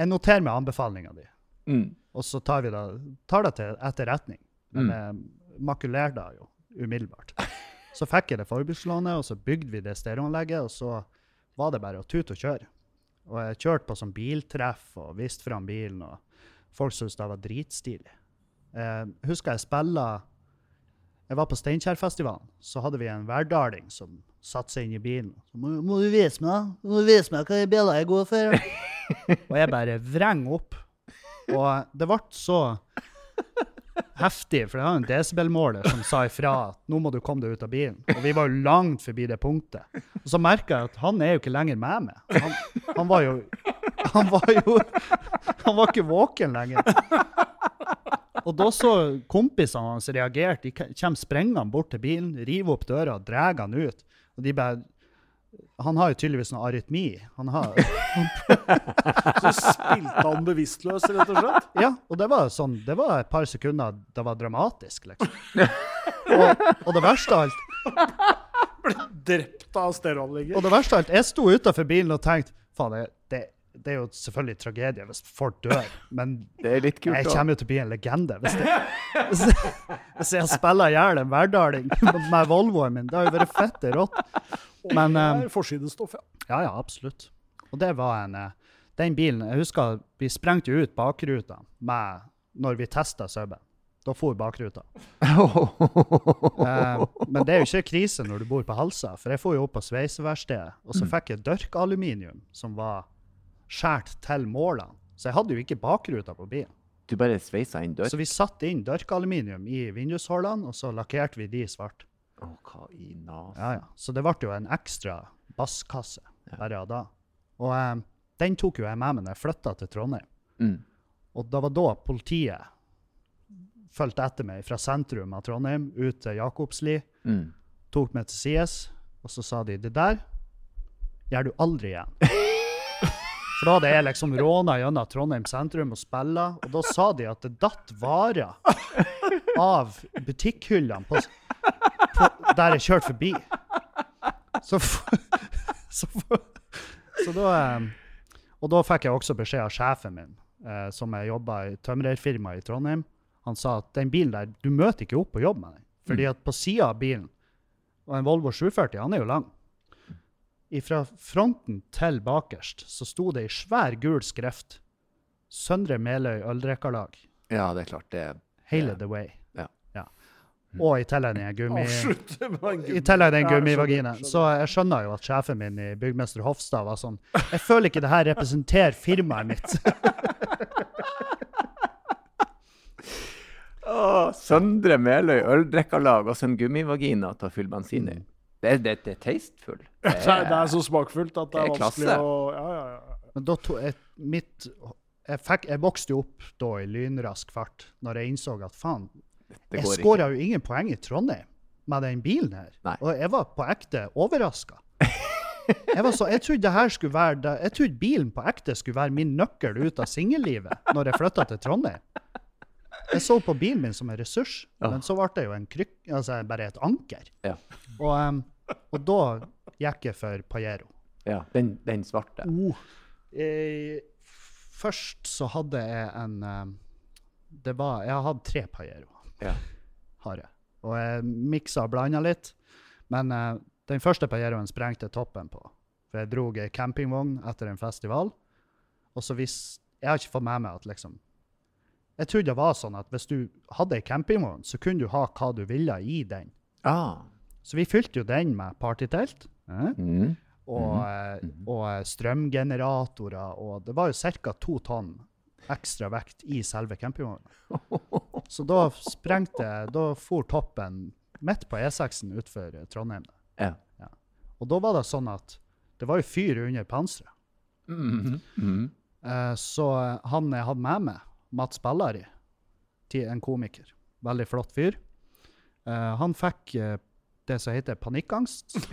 Jeg noterer meg anbefalinga di. Mm. Og så tar vi det, tar det til etterretning. Men jeg makulerer det jo umiddelbart. Så fikk jeg det forbrukslånet, og så bygde vi det stereoanlegget, og så var det bare å tute og kjøre. Og jeg kjørte på sånn biltreff og viste fram bilen, og folk syntes det var dritstilig. Jeg husker jeg spilla Jeg var på Steinkjerfestivalen, så hadde vi en hverdaling som satte seg inn i bilen. Så, må, må du vise meg, må du vise meg hva biler jeg går for? og jeg bare vreng opp. Og det ble så heftig, for det var en desibelmåler som sa ifra at nå må du komme deg ut av bilen. Og vi var jo langt forbi det punktet. Og så merka jeg at han er jo ikke lenger med meg. Han, han var jo Han var jo Han var ikke våken lenger. Og da så kompisene hans reagerte. De kommer sprengende bort til bilen, river opp døra og drar han ut. Og de bare Han har jo tydeligvis noe arytmi. Han har Så spilte han bevisstløs, rett og slett. Ja, og det var sånn, det var et par sekunder det var dramatisk, liksom. Og, og det verste av alt, Ble Drept av stereoanlegget. og det verste av alt, jeg sto utenfor bilen og tenkte, faen, det, det, det er jo selvfølgelig tragedie hvis folk dør, men Det er litt kult. jeg kommer jo til å bli en legende hvis, det, hvis, hvis jeg spiller ihjel en hverdaling med Volvoen min. Det har jo vært fette rått. Men, det er forsidestoff, ja. Ja, ja, absolutt. Og det var en eh, Den bilen Jeg husker vi sprengte jo ut bakruta med når vi testa subben. Da for bakruta. Eh, men det er jo ikke krise når du bor på Halsa, for jeg for jo opp på sveiseverkstedet, og så fikk jeg dørkaluminium som var skåret til målene. Så jeg hadde jo ikke bakruta på bilen. Du bare sveisa inn dørk? Så vi satte inn dørkaluminium i vindushullene, og så lakkerte vi de svart. Å, hva i nasen? Ja, ja. Så det ble jo en ekstra basskasse bare da. Og eh, den tok jo jeg med meg når jeg flytta til Trondheim. Mm. Og det var da politiet fulgte etter meg fra sentrum av Trondheim ut til Jakobsli, Mm. tok meg til sides, og så sa de det der gjør du aldri igjen. For da hadde jeg liksom råna gjennom Trondheim sentrum og spilla, og da sa de at det datt varer av butikkhyllene på, på, der jeg kjørte forbi. Så, så, så da eh, Og da fikk jeg også beskjed av sjefen min, eh, som jeg jobba i tømrerfirma i Trondheim. Han sa at den bilen der, du møter ikke opp på jobb med den. Fordi at på sida av bilen, og en Volvo 740, han er jo lang, fra fronten til bakerst så sto det i svær gul skrift Søndre Meløy Øldrekkarlag. Ja, det er klart. Det Hele the way. Ja. Og i tillegg en gummi... Den Ja, Så jeg skjønner jo at sjefen min i Byggmester Hofstad var sånn Jeg føler ikke det her representerer firmaet mitt. Å, Søndre Meløy øldrikkerlag og sin gummivagina til å fylle bensin i. Det, er- det, det er tasteful. Det Det er, det er så smakfullt at det er, Det er klasse. vanskelig å ja, ja, ja. Men da to, jeg, mitt, jeg, fikk, jeg vokste jo opp da i lynrask fart, når jeg innså at faen, det jeg skåra jo ingen poeng i Trondheim med den bilen her. Nei. Og jeg var på ekte overraska. Jeg, var så, jeg trodde være Jeg trodde bilen på ekte skulle være min nøkkel ut av singellivet når jeg flytta til Trondheim. Jeg så på bilen min som en ressurs, Ja. men så ble det jo en kryk, altså bare et anker. Ja. Og, um, og da gikk jeg for Pajero. Ja, den, den svarte. Eh, først så hadde jeg en det var, Jeg hadde tre Pajero. Ja. Har jeg. Og jeg miksa og blanda litt. Men eh, den første Pajeroen sprengte toppen på. For jeg dro ei campingvogn etter en festival. Og så hvis Jeg har ikke fått med meg at liksom Jeg trodde det var sånn at hvis du hadde ei campingvogn, så kunne du ha hva du ville i den. Ah. Så vi fylte jo den med partytelt. Eh? Mm. og, mm. og eh, strømgeneratorer, og det var jo ca. to tonn ekstra vekt i selve campingvogna. Så da sprengte Da for toppen midt på E6-en utfor eh, Trondheim. Ja. Og da var det sånn at det var jo fyr under panseret. Mm -hmm. mm -hmm. så han jeg hadde med meg, Mats Bellari, en komiker, veldig flott fyr, Eh, han fikk eh, det som heter panikkangst,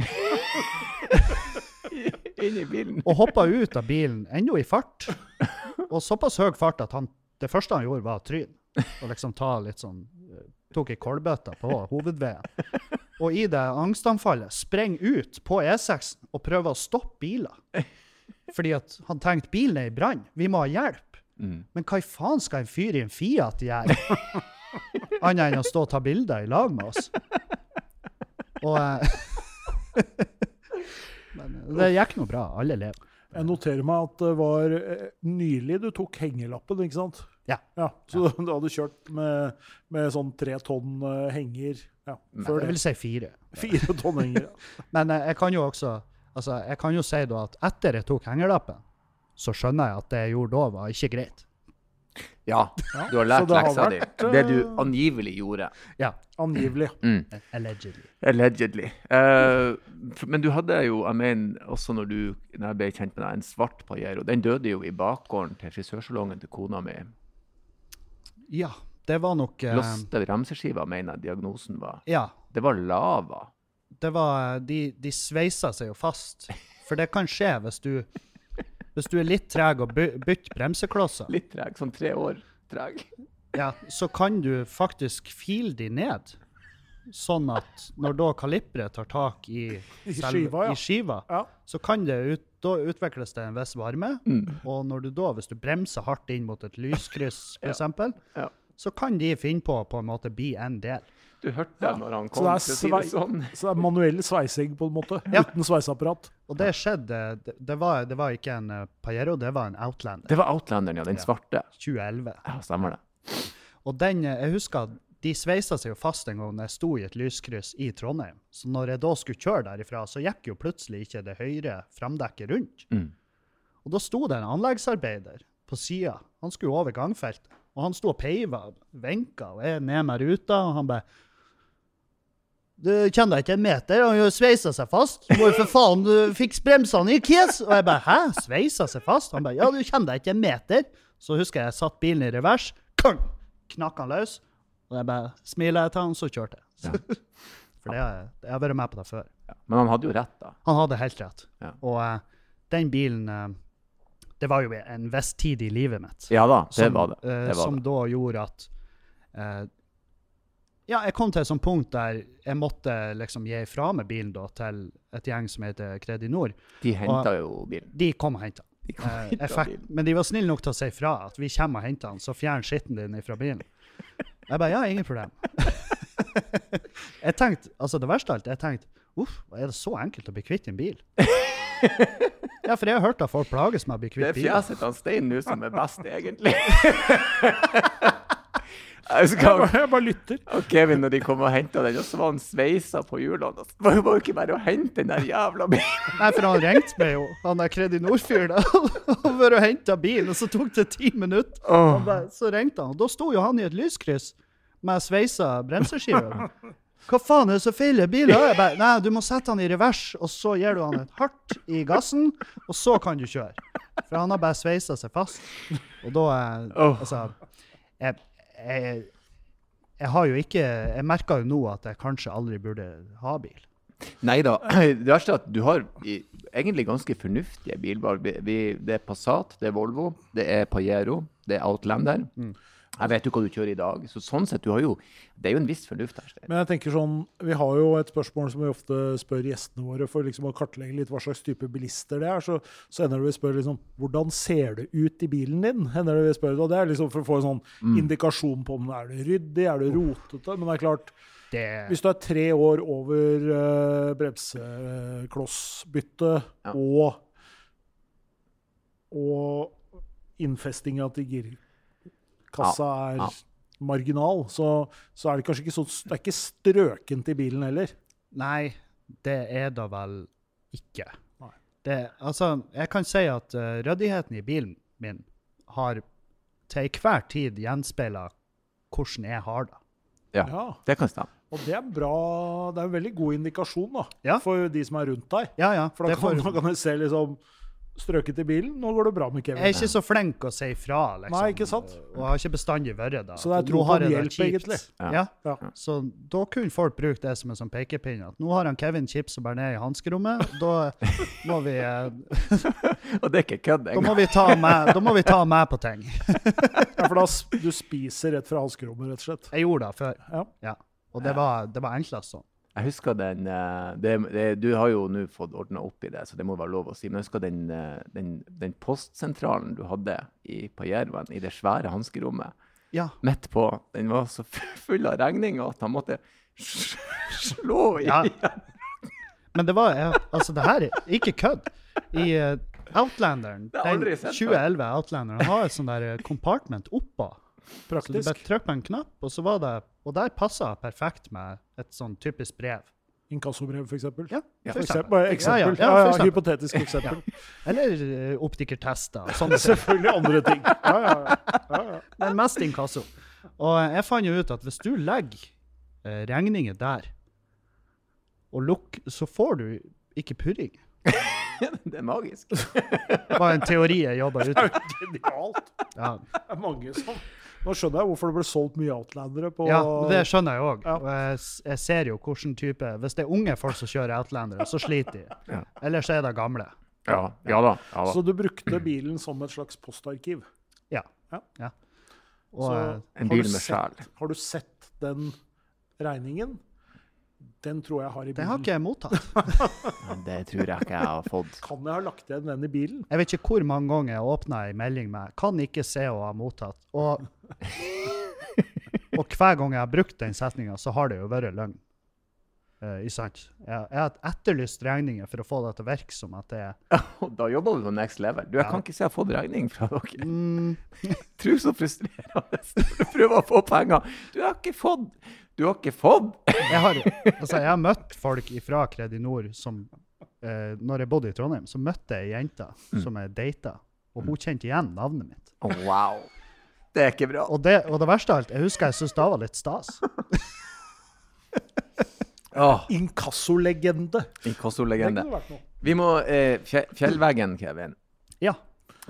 Inni bilen. og hoppa ut av bilen, ennå i fart. Og såpass høy fart at han, det første han gjorde, var tryn. Og liksom ta litt sånn eh, Tok ei kålbøtte på hovedveien. Og i det angstanfallet spreng ut på E6 og prøver å stoppe biler. Fordi at han tenkte bilen er i brann, vi må ha hjelp. Mm. Men hva i faen skal en fyr i en Fiat gjøre? Annet enn å stå og ta bilder i lag med oss. Og eh, Men det gikk nå bra. Alle lever. Jeg noterer meg at det var eh, nylig du tok hengelappen, ikke sant? Ja. så du hadde kjørt med, med sånn tre tonn uh, henger ja, før Jeg vil si fire. Fire tonn henger. ja. Men uh, jeg kan jo også altså, jeg kan jo si da at etter jeg tok hengerlappen, så skjønner jeg at det jeg gjorde da, var ikke greit. Ja, Ja, du har lært har leksa di. Det du eh, angivelig gjorde. Ja, Angivelig. Mm. allegedly. Allegedly. Uh, men du hadde jo, jeg mener, også når du når jeg ble kjent med deg, en svart Pajero. Den døde jo i bakgården til frisørsalongen til kona mi. Ja, det var nok eh, Loste bremseskiva, mener jeg diagnosen var. Ja, Det var lava. det var De, de sveisa seg jo fast. For det kan skje hvis du hvis du er litt treg og by, bytter bremseklosser, Litt treg, sånn tre år treg. ja, så kan du faktisk file de ned. Sånn at når da kaliberet tar tak i, I skiva, ja. i skiva Ja. så kan det ut, da utvikles det en viss varme. Mm. Og når du da, hvis du bremser hardt inn mot et lyskryss, eksempel, Ja. så kan de finne på på en måte bli en del. Du hørte Ja, når han så kom, det er til å si det sånn. Så det er manuell sveising, på en måte. Ja. Uten sveiseapparat. Og det skjedde Det, det, var, det var ikke en eh, Pajero, det var en Outlander. Det var Outlanderen, ja. Den Ja. svarte. 2011. Ja, stemmer det. Og den, eh, jeg husker de sveisa seg jo fast en gang når jeg sto i et lyskryss i Trondheim. Så når jeg da skulle kjøre derifra, så gikk jo plutselig ikke det høyre framdekket rundt. Mm. Og da sto det en anleggsarbeider på sida. Han skulle over gangfeltet. Og han sto og peiva, venka, og jeg ned med ruta, og han bare Du kjenner deg ikke en meter? Han sveisa seg fast. Du må jo for faen du fikse bremsene i kes! Og jeg bare Hæ? Sveisa seg fast? Han bare Ja, du kjenner deg ikke en meter? Så husker jeg jeg satt bilen i revers. Kang! Knakk han løs. Og jeg bare smiler jeg til han, så kjørte jeg. For det jeg, har vært med på det før. Ja. Men han hadde jo rett, da. Han hadde helt rett. Ja. Og uh, den bilen uh, Det var jo en viss tid i livet mitt Ja da, det som, var det. eh, det, var som det. da gjorde at Ja, jeg kom til et sånt punkt der jeg måtte liksom gi fra meg bilen da til et gjeng som heter Kredinor. De henta jo bilen. De kom og henta men de var snille nok til å si fra at vi kommer og henter den, så fjern skitten din fra bilen. Jeg bare ja, ingen problem. jeg tenkte, altså Det verste av alt, jeg tenkte uff, er det så enkelt å bli kvitt en bil? ja, for jeg har hørt at folk plages med å bli Det kvitt er biler. fjeset til Stein nå som er best, egentlig. Jeg bare, jeg bare lytter. og Kevin når de kom og henta den, og så var han sveisa på hjulene. og så var Det var jo ikke bare å hente den der jævla bilen. Nei, for han ringte meg jo, han der Kredinor-fyren. Han var og henta bilen, og så tok det ti minutter. Han bare, så ringte han, og da sto jo han i et lyskryss med sveisa bremseskive. Hva faen er det så feil i bilen? Jeg bare, Nei, du må sette han i revers, og så gir du han et hardt i gassen, og så kan du kjøre. For han har bare sveisa seg fast. Og da oh. Altså jeg, jeg, jeg har jo ikke Jeg merker jo nå at jeg kanskje aldri burde ha bil. Nei da. Det verste er at du har egentlig ganske fornuftige bilvalg. Det er Passat, det er Volvo, det er Pajero, det er Outlander. Jeg vet jo hva du kjører i dag. Så sånn sett, du har jo Det er jo en viss fornuft her. Men jeg tenker sånn, vi har jo et spørsmål som vi ofte spør gjestene våre for liksom å kartlegge litt hva slags type bilister det er. Så, så ender det vi spør liksom, hvordan ser det ut i bilen din? Ender det vi spør, og Det er liksom for å få en sånn indikasjon på om det er det ryddig, er det rotete. Men det er klart, Det, hvis du er tre år over uh, bremseklossbytte Ja. og, og innfestinga til girkassa er ja. marginal, så, så er det kanskje ikke så Det er ikke strøkent i bilen heller. Nei, det er det vel ikke. Det, altså, jeg kan si at uh, ryddigheten i bilen min har til enhver tid gjenspeila hvordan jeg har det. Ja, Ja. det kan stemme. Og det er bra, det er en veldig god indikasjon da, Ja. for de som er rundt deg. Ja, ja. For da kan, får- da kan du se liksom strøket i bilen. Nå går det bra med Kevin. Jeg er ikke så flink å si fra, liksom. Nei, ikke sant? Og har ikke bestandig vært det. Så det er tro på hjelp, kjipt. egentlig. Ja. Ja. Ja. Så da kunne folk bruke det som en sånn pekepinn. At nå har han Kevin chips og bearnés i hanskerommet. Da må vi eh, Og det er ikke kødd Da engang. må vi ta meg, da må vi ta meg på ting. Ja, for da du spiser rett fra hanskerommet, rett og slett. Jeg gjorde det før. Ja. Ja. Og det var, det var enklest sånn. Jeg husker den eh, det, det, Du har jo nå fått ordna opp i det, så det må være lov å si. Men jeg husker den, eh, den, den postsentralen du hadde i, på Jerven, i det svære hanskerommet Ja. midt på. Den var så full av regninger at han måtte slå i. Ja. Men det var Altså, det her er ikke kødd. I eh, Outlanderen, den aldri sett før. 2011 Outlanderen, har et sånn der compartment oppå. Så du bare Praktisk. på en knapp, og så var det Og der passa perfekt med et sånn typisk brev. Inkassobrev, for eksempel. Ja, For eksempel. Bare eksempel. Ja, Ja, ja, ja, ja, hypotetisk eksempel. Eller uh, optikertester. Sånne. Selvfølgelig andre ting. Ja, ja, ja. ja, ja. Men mest inkasso. Og jeg fant jo ut at hvis du legger eh, regninger der, og lukk, så får du ikke purring. Det er magisk. Det var en teori jeg jobba ut. Det er jo genialt. Ja. Det er mange som Nå skjønner jeg hvorfor det ble solgt mye Outlandere på ja, det skjønner jeg òg. Ja. Og jeg, jeg ser jo hvilken type Hvis det er unge folk som kjører Outlandere, så sliter de. Ja. Ellers er det gamle. Ja, ja da. Ja, da. Så du brukte bilen som et slags postarkiv? Ja. Ja. ja. Og Så eh, En bil med sjel. Har du sett den regningen? Den tror jeg har i bilen. det har ikke jeg mottatt. Det tror jeg ikke jeg har fått. Kan jeg ha lagt igjen den i bilen? Jeg vet ikke hvor mange ganger jeg åpna ei melding med 'kan ikke se å ha mottatt'. Og, og hver gang jeg har brukt den setninga, så har det jo vært løgn. Sant? Jeg, jeg har etterlyst regninger for å få det til å virke som at det Da jobber du på next level. Du, jeg Ja. kan ikke si jeg har fått regning fra dere. mm, Tro så frustrerende du prøver å få penger. Du har ikke fått! Du har ikke fått! jeg, har, altså, jeg har møtt folk fra Kredinor som eh, Når jeg bodde i Trondheim, så møtte jeg ei jente som jeg data, og hun kjente igjen navnet mitt. Oh, wow. Det er ikke bra. Og det, og det verste av alt, jeg husker jeg syntes det var litt stas. Åh, Inkassolegende. Det Inkassolegende. Vi må eh, Fjellveggen, Kevin. Ja.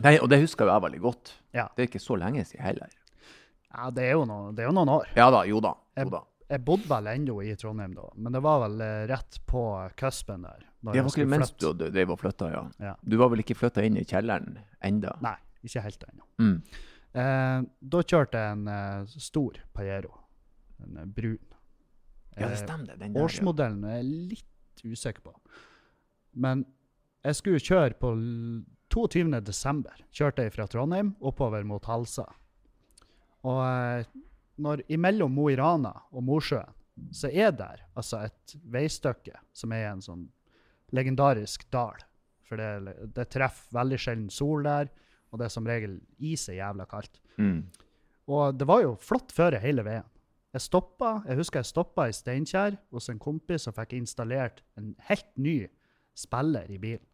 Nei, og det husker jo jeg veldig godt. Ja. Det er ikke så lenge siden heller. ja det, er jo noe, det er jo noen år. Ja da, jo da. Jo da. Jeg bodde vel ennå i Trondheim da, men det var vel eh, rett på cuspen der. Det var ikke mens flytte. du drev og flytta, ja. Ja. Du var vel ikke flytta inn i kjelleren enda? Nei, ikke helt ennå. Mm. Eh, da kjørte jeg en eh, stor Pajero. En brun. Ja, det Eh, stemmer. Den der. Årsmodellen er jeg litt usikker på. Men jeg skulle kjøre på l- 22. desember. Kjørte jeg fra Trondheim oppover mot Halsa. Og eh, når imellom Mo i Rana og Mosjøen, så er der altså et veistykke som er en sånn legendarisk dal. For det, det treffer veldig sjelden sol der, og det er som regel is er jævla kaldt. Mm. Og det var jo flott føre hele veien. Jeg stoppa, jeg husker jeg stoppa i Steinkjer hos en kompis og fikk installert en helt ny spiller i bilen.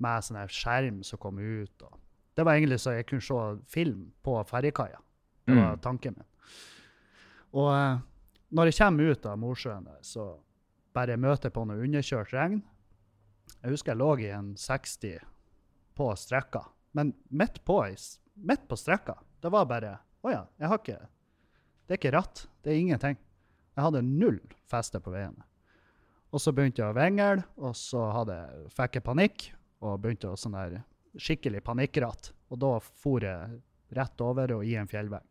Med sånn skjerm som kom ut. Og det var egentlig så jeg kunne se film på ferjekaia. Det var Mm. tanken min. Og eh, når jeg kommer ut av Mosjøen, så bare møter jeg på noe underkjørt regn. Jeg husker jeg lå i en 60 på strekka, men midt på, midt på strekka, det var bare Å ja, jeg har ikke Det er ikke ratt. Det er ingenting. Jeg hadde null feste på veiene. Og så begynte jeg å vingle, og så hadde, fikk jeg panikk og begynte å sånn der skikkelig panikkratt. Og da for jeg rett over og i en fjellvegg.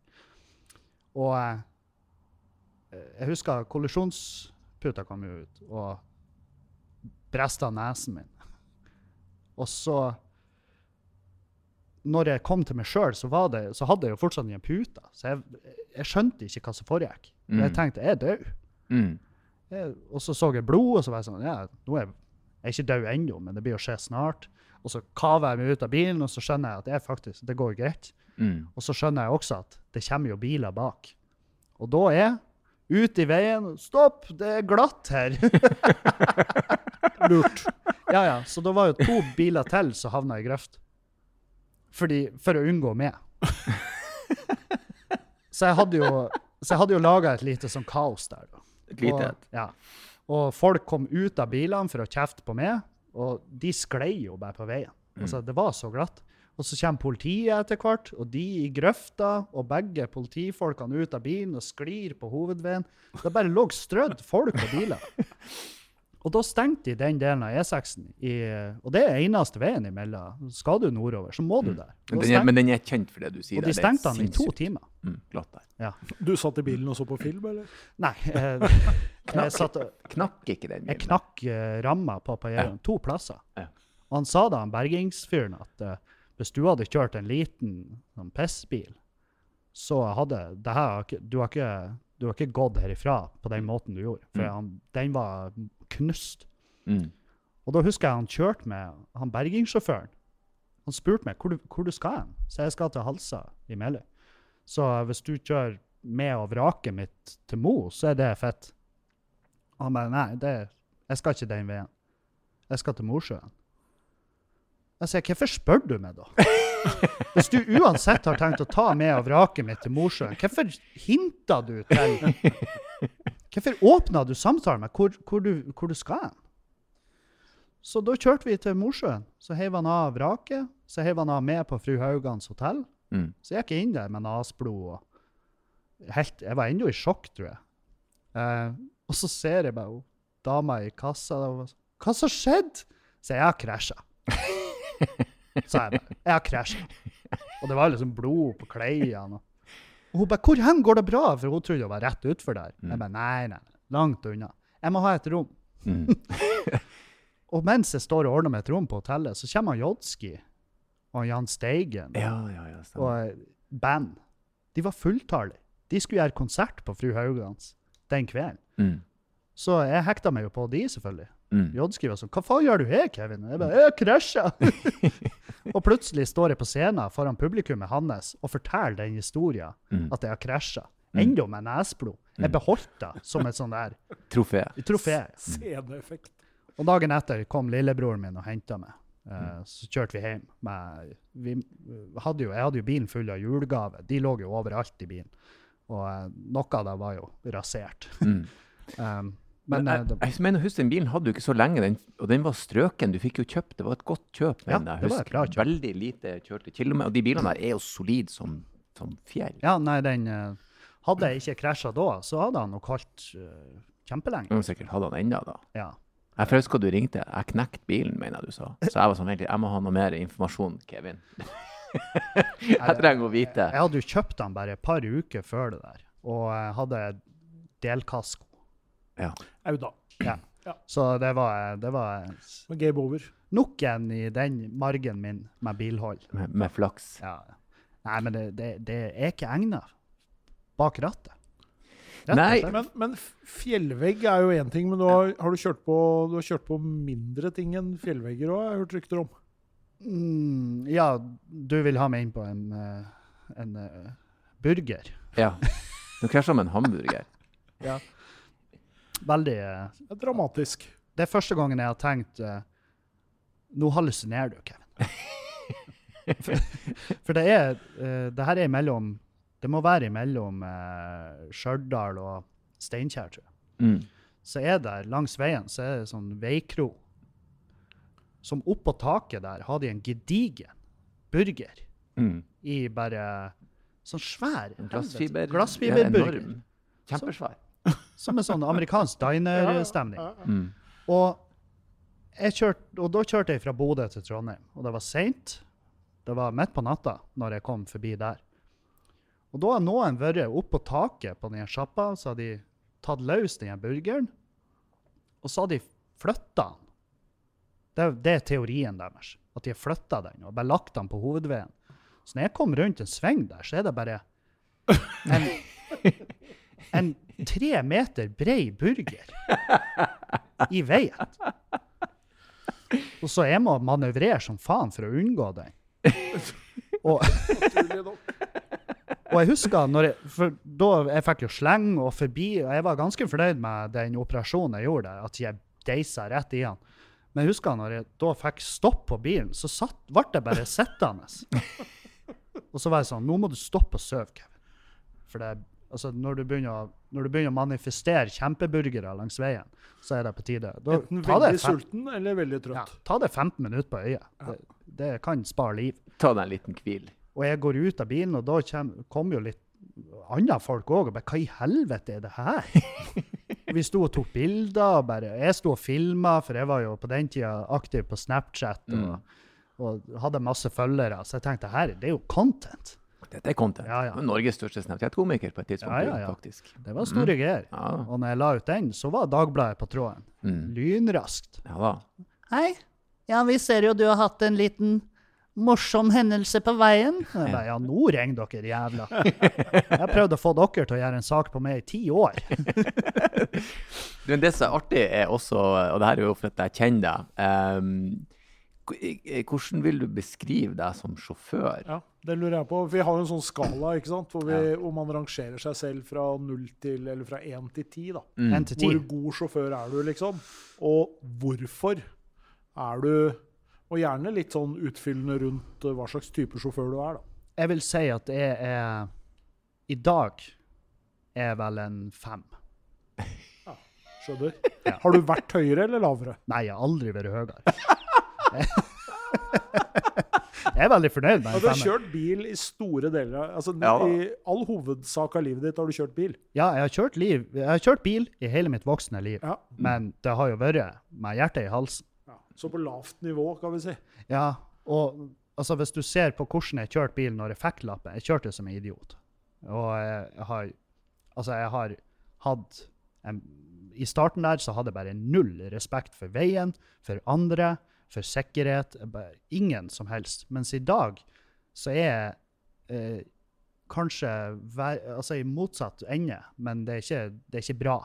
Og eh, jeg husker kollisjonsputa kom jo ut, og bresta nesen min. Og så Når jeg kom til meg sjøl, så, så hadde jeg jo fortsatt den puta. Så jeg, jeg skjønte ikke hva som foregikk. Mm. Jeg tenkte jeg er død. Mm. Jeg, og så så jeg blod, og så var jeg sånn Ja, nå er jeg, jeg er ikke død ennå, men det blir å skje snart. Og så kaver jeg meg ut av bilen, og så skjønner jeg at det, er faktisk, det går greit. Mm. Og så skjønner jeg også at det kommer jo biler bak. Og da er ut i veien Stopp, det er glatt her! Lurt. ja, ja. Så da var jo to biler til som havna i grøft. Fordi, for å unngå meg. så jeg hadde jo, så jeg hadde jo laga et lite sånn kaos der. da. Et lite et. ja. og folk kom ut av bilene for å kjefte på meg, og de sklei jo bare på veien. Altså, det var så glatt. Og så kommer politiet etter hvert, og de i grøfta, og begge politifolkene ut av bilen og sklir på hovedveien. Det bare lå strødd folk og biler. Og da stengte de den delen av E6-en, og det er eneste veien imellom. Skal du nordover, så må du der. Da Men den, er, men den er kjent for det du sier. og de der. Det stengte den i to timer. Mm, glatt der. Ja. Du satt i bilen og så på film, eller? Nei, Jeg, jeg, satt, Knakk ikke den bilen? jeg knakk eh, ramma på Pajeron to plasser. Ja. Og han sa da, han bergingsfyren, at uh, hvis du hadde kjørt en liten sånn pissbil, så hadde det her du, har ikke, du har ikke gått herifra på den måten du gjorde. For Mm. han, den var knust. Mm. Og da husker jeg han kjørte med han bergingssjåføren. Han spurte meg hvor du, hvor du skal hen. Så jeg skal til Halsa i Meløy. Så hvis du kjører med og vraket mitt til Mo, så er det fett. Og han bare nei, det, jeg skal ikke den veien. Jeg skal til Mosjøen. Jeg sier hvorfor spør du meg da? Hvis du uansett har tenkt å ta med og vraket mitt til Mosjøen, hvorfor hinta du til Hvorfor åpna du samtalen med hvor, hvor, du, hvor du skal hen? Så da kjørte vi til Mosjøen. Så heiv han av vraket. Så heiv han av med på fru Haugans hotell. Mm. Så jeg gikk inn der med nasblod og helt, Jeg var ennå i sjokk, tror jeg. Eh, og så ser jeg bare hun dama i kassa. Og var sånn, Hva som skjedde? Så jeg har krasja. sa jeg bare. Jeg har krasja. Og det var liksom blod på klærne. Og hun bare 'Hvor hen går det bra?' For hun trodde det var rett utfor der. Jeg bare nei, nei, langt unna. Jeg må ha et rom. Mm. Og mens jeg står og ordner med et rom på hotellet, så kommer Jodski og Jan Steigen Ja, ja, ja. Og eh, band. De var fulltallige. De skulle gjøre konsert på Fru Haugans den kvelden. Mm. Så jeg hekta meg jo på de, selvfølgelig. Mm. J skriver sånn 'Hva faen gjør du her, Kevin?' Jeg bare 'Jeg krasja'. og plutselig står jeg på scenen foran publikummet hans og forteller den historien Mm. at jeg har krasja. Enda med nesblod. Jeg beholdt det som et sånn der Trofé. trofé. Sceneeffekt. Og dagen etter kom lillebroren min og henta meg. Uh, så kjørte vi hjem. Med, vi hadde jo, jeg hadde jo bilen full av julegaver. De lå jo overalt i bilen. Og uh, noe av det var jo rasert. Mm. Um, men men jeg, det, jeg mener, husk, den bilen hadde du ikke så lenge, den, og den var strøken. Du fikk jo kjøpt, det var et godt kjøp. Ja, Men jeg det var et husker bra kjøp. Veldig lite kjørte kilometer. Og de bilene der er jo solide som, som fjell. ja, nei, den eh, Hadde jeg ikke krasja da, så hadde han nok holdt uh, kjempelenge. Men sikkert hadde han enda da. Ja. Jeg husker du ringte. Jeg knekte bilen, mener jeg du sa. Så jeg var sånn, jeg må ha noe mer informasjon, Kevin. jeg trenger å vite. Jeg hadde jo kjøpt den bare et par uker før det der, og jeg hadde delkasko. Ja. Au da. Ja. Ja. Så det var, det var Game over. nok en i den margen min med bilhold. Med, med flaks. Ja. Nei, men det, det, det er ikke egna bak rattet. Nei. Men, men fjellvegg er jo én ting, men du har, har du, kjørt på, du har kjørt på mindre ting enn fjellvegger òg, har jeg hørt rykter om. Mm, ja, du vil ha meg inn på en, eh, en eh, burger. Ja. Du krasja med en hamburger. Veldig uh, dramatisk. Det er første gangen jeg har tenkt uh, Nå hallusinerer du, Kevin. for, for det er uh, Det her er imellom Det må være imellom uh, Stjørdal og Steinkjer, tror jeg. Mm. Så er der, langs veien, så er det sånn veikro. Som oppå taket der har de en gedigen burger Mm. i bare sånn svær Glassfiber. Glassfiberburger. Kjempesvær. Som en sånn amerikansk diner-stemning. Mm. Og, og da kjørte jeg fra Bodø til Trondheim, og det var seint. Det var midt på natta når jeg kom forbi der. Og da har noen vært oppå taket på den sjappa, så har de tatt løs den burgeren, og så har de flytta den. Det, det er teorien deres, at de har flytta den og bare lagt den på hovedveien. Så når jeg kom rundt en sving der, så er det bare en, en tre meter brei burger i veien. Og så jeg må manøvrere som faen for å unngå den. Og, og jeg husker når jeg, for da jeg fikk jo sleng og forbi, og jeg var ganske fornøyd med den operasjonen jeg gjorde der, at jeg deisa rett i han. Men jeg husker når jeg da fikk stopp på bilen, så satt, ble jeg bare sittende. Og så var jeg sånn, nå må du stoppe og sove, Kevin. For det, altså, når, du begynner, å- når du begynner å manifestere kjempeburgere langs veien, så er det på tide. Da, Enten ta veldig sulten eller veldig ja, ta det 15 minutter på øyet. Det, Det kan spare liv. Ta deg en liten hvil. Og jeg går ut av bilen, og da kommer kom jo litt andre folk òg og bare Hva i helvete er det her? Vi sto og tok bilder. og bare, Jeg sto og filma, for jeg var jo på den tida aktiv på Snapchat og, og hadde masse følgere. Så jeg tenkte her, det er jo content. Dette er content. Ja, ja. Norges største Snapchat-komiker på et tidspunkt, Ja, ja, ja. faktisk. Det var store greier. Ja, Og når jeg la ut den, så var Dagbladet på tråden. Mm. Lynraskt. ja da. Hei. Ja, vi ser jo du har hatt en liten morsom hendelse på veien. Jeg bare, ja, nå ringer dere, jævla. Jeg prøvde å få dere til å gjøre en sak på meg i ti år. Men det som er artig, er også, og det her er jo for at jeg kjenner deg um, Hvordan vil du beskrive deg som sjåfør? Ja, det lurer jeg på. Vi har jo en sånn skala ikke sant? Hvor, vi, hvor man rangerer seg selv fra 0 til, eller fra 1 til 10. Da. Mm. Hvor god sjåfør er du, liksom? Og hvorfor er du Og gjerne litt sånn utfyllende rundt eh, hva slags type sjåfør du er, da. Jeg vil si at jeg er I dag er vel en fem. Skjønner? Har du vært høyere eller lavere? Nei, jeg har aldri vært høyere. Jeg er veldig fornøyd med Ja, en du har kjørt bil i store deler av altså, Ja. I all hovedsak av livet ditt har du kjørt bil. Ja, jeg har kjørt, liv, jeg har kjørt bil i hele mitt voksne liv. Ja. Men det har jo vært med hjertet i halsen. Ja. Så på lavt nivå, kan vi si. Ja, og altså, hvis du ser på hvordan jeg kjørte bil når jeg fikk lappen, jeg kjørte som en idiot. Og jeg har, altså jeg har hatt, en, i starten der så hadde jeg bare null respekt for veien, for andre, for sikkerhet, ingen som helst. Mens i dag så er eh, kanskje vær, altså i motsatt ende, men det er ikke, det er ikke bra.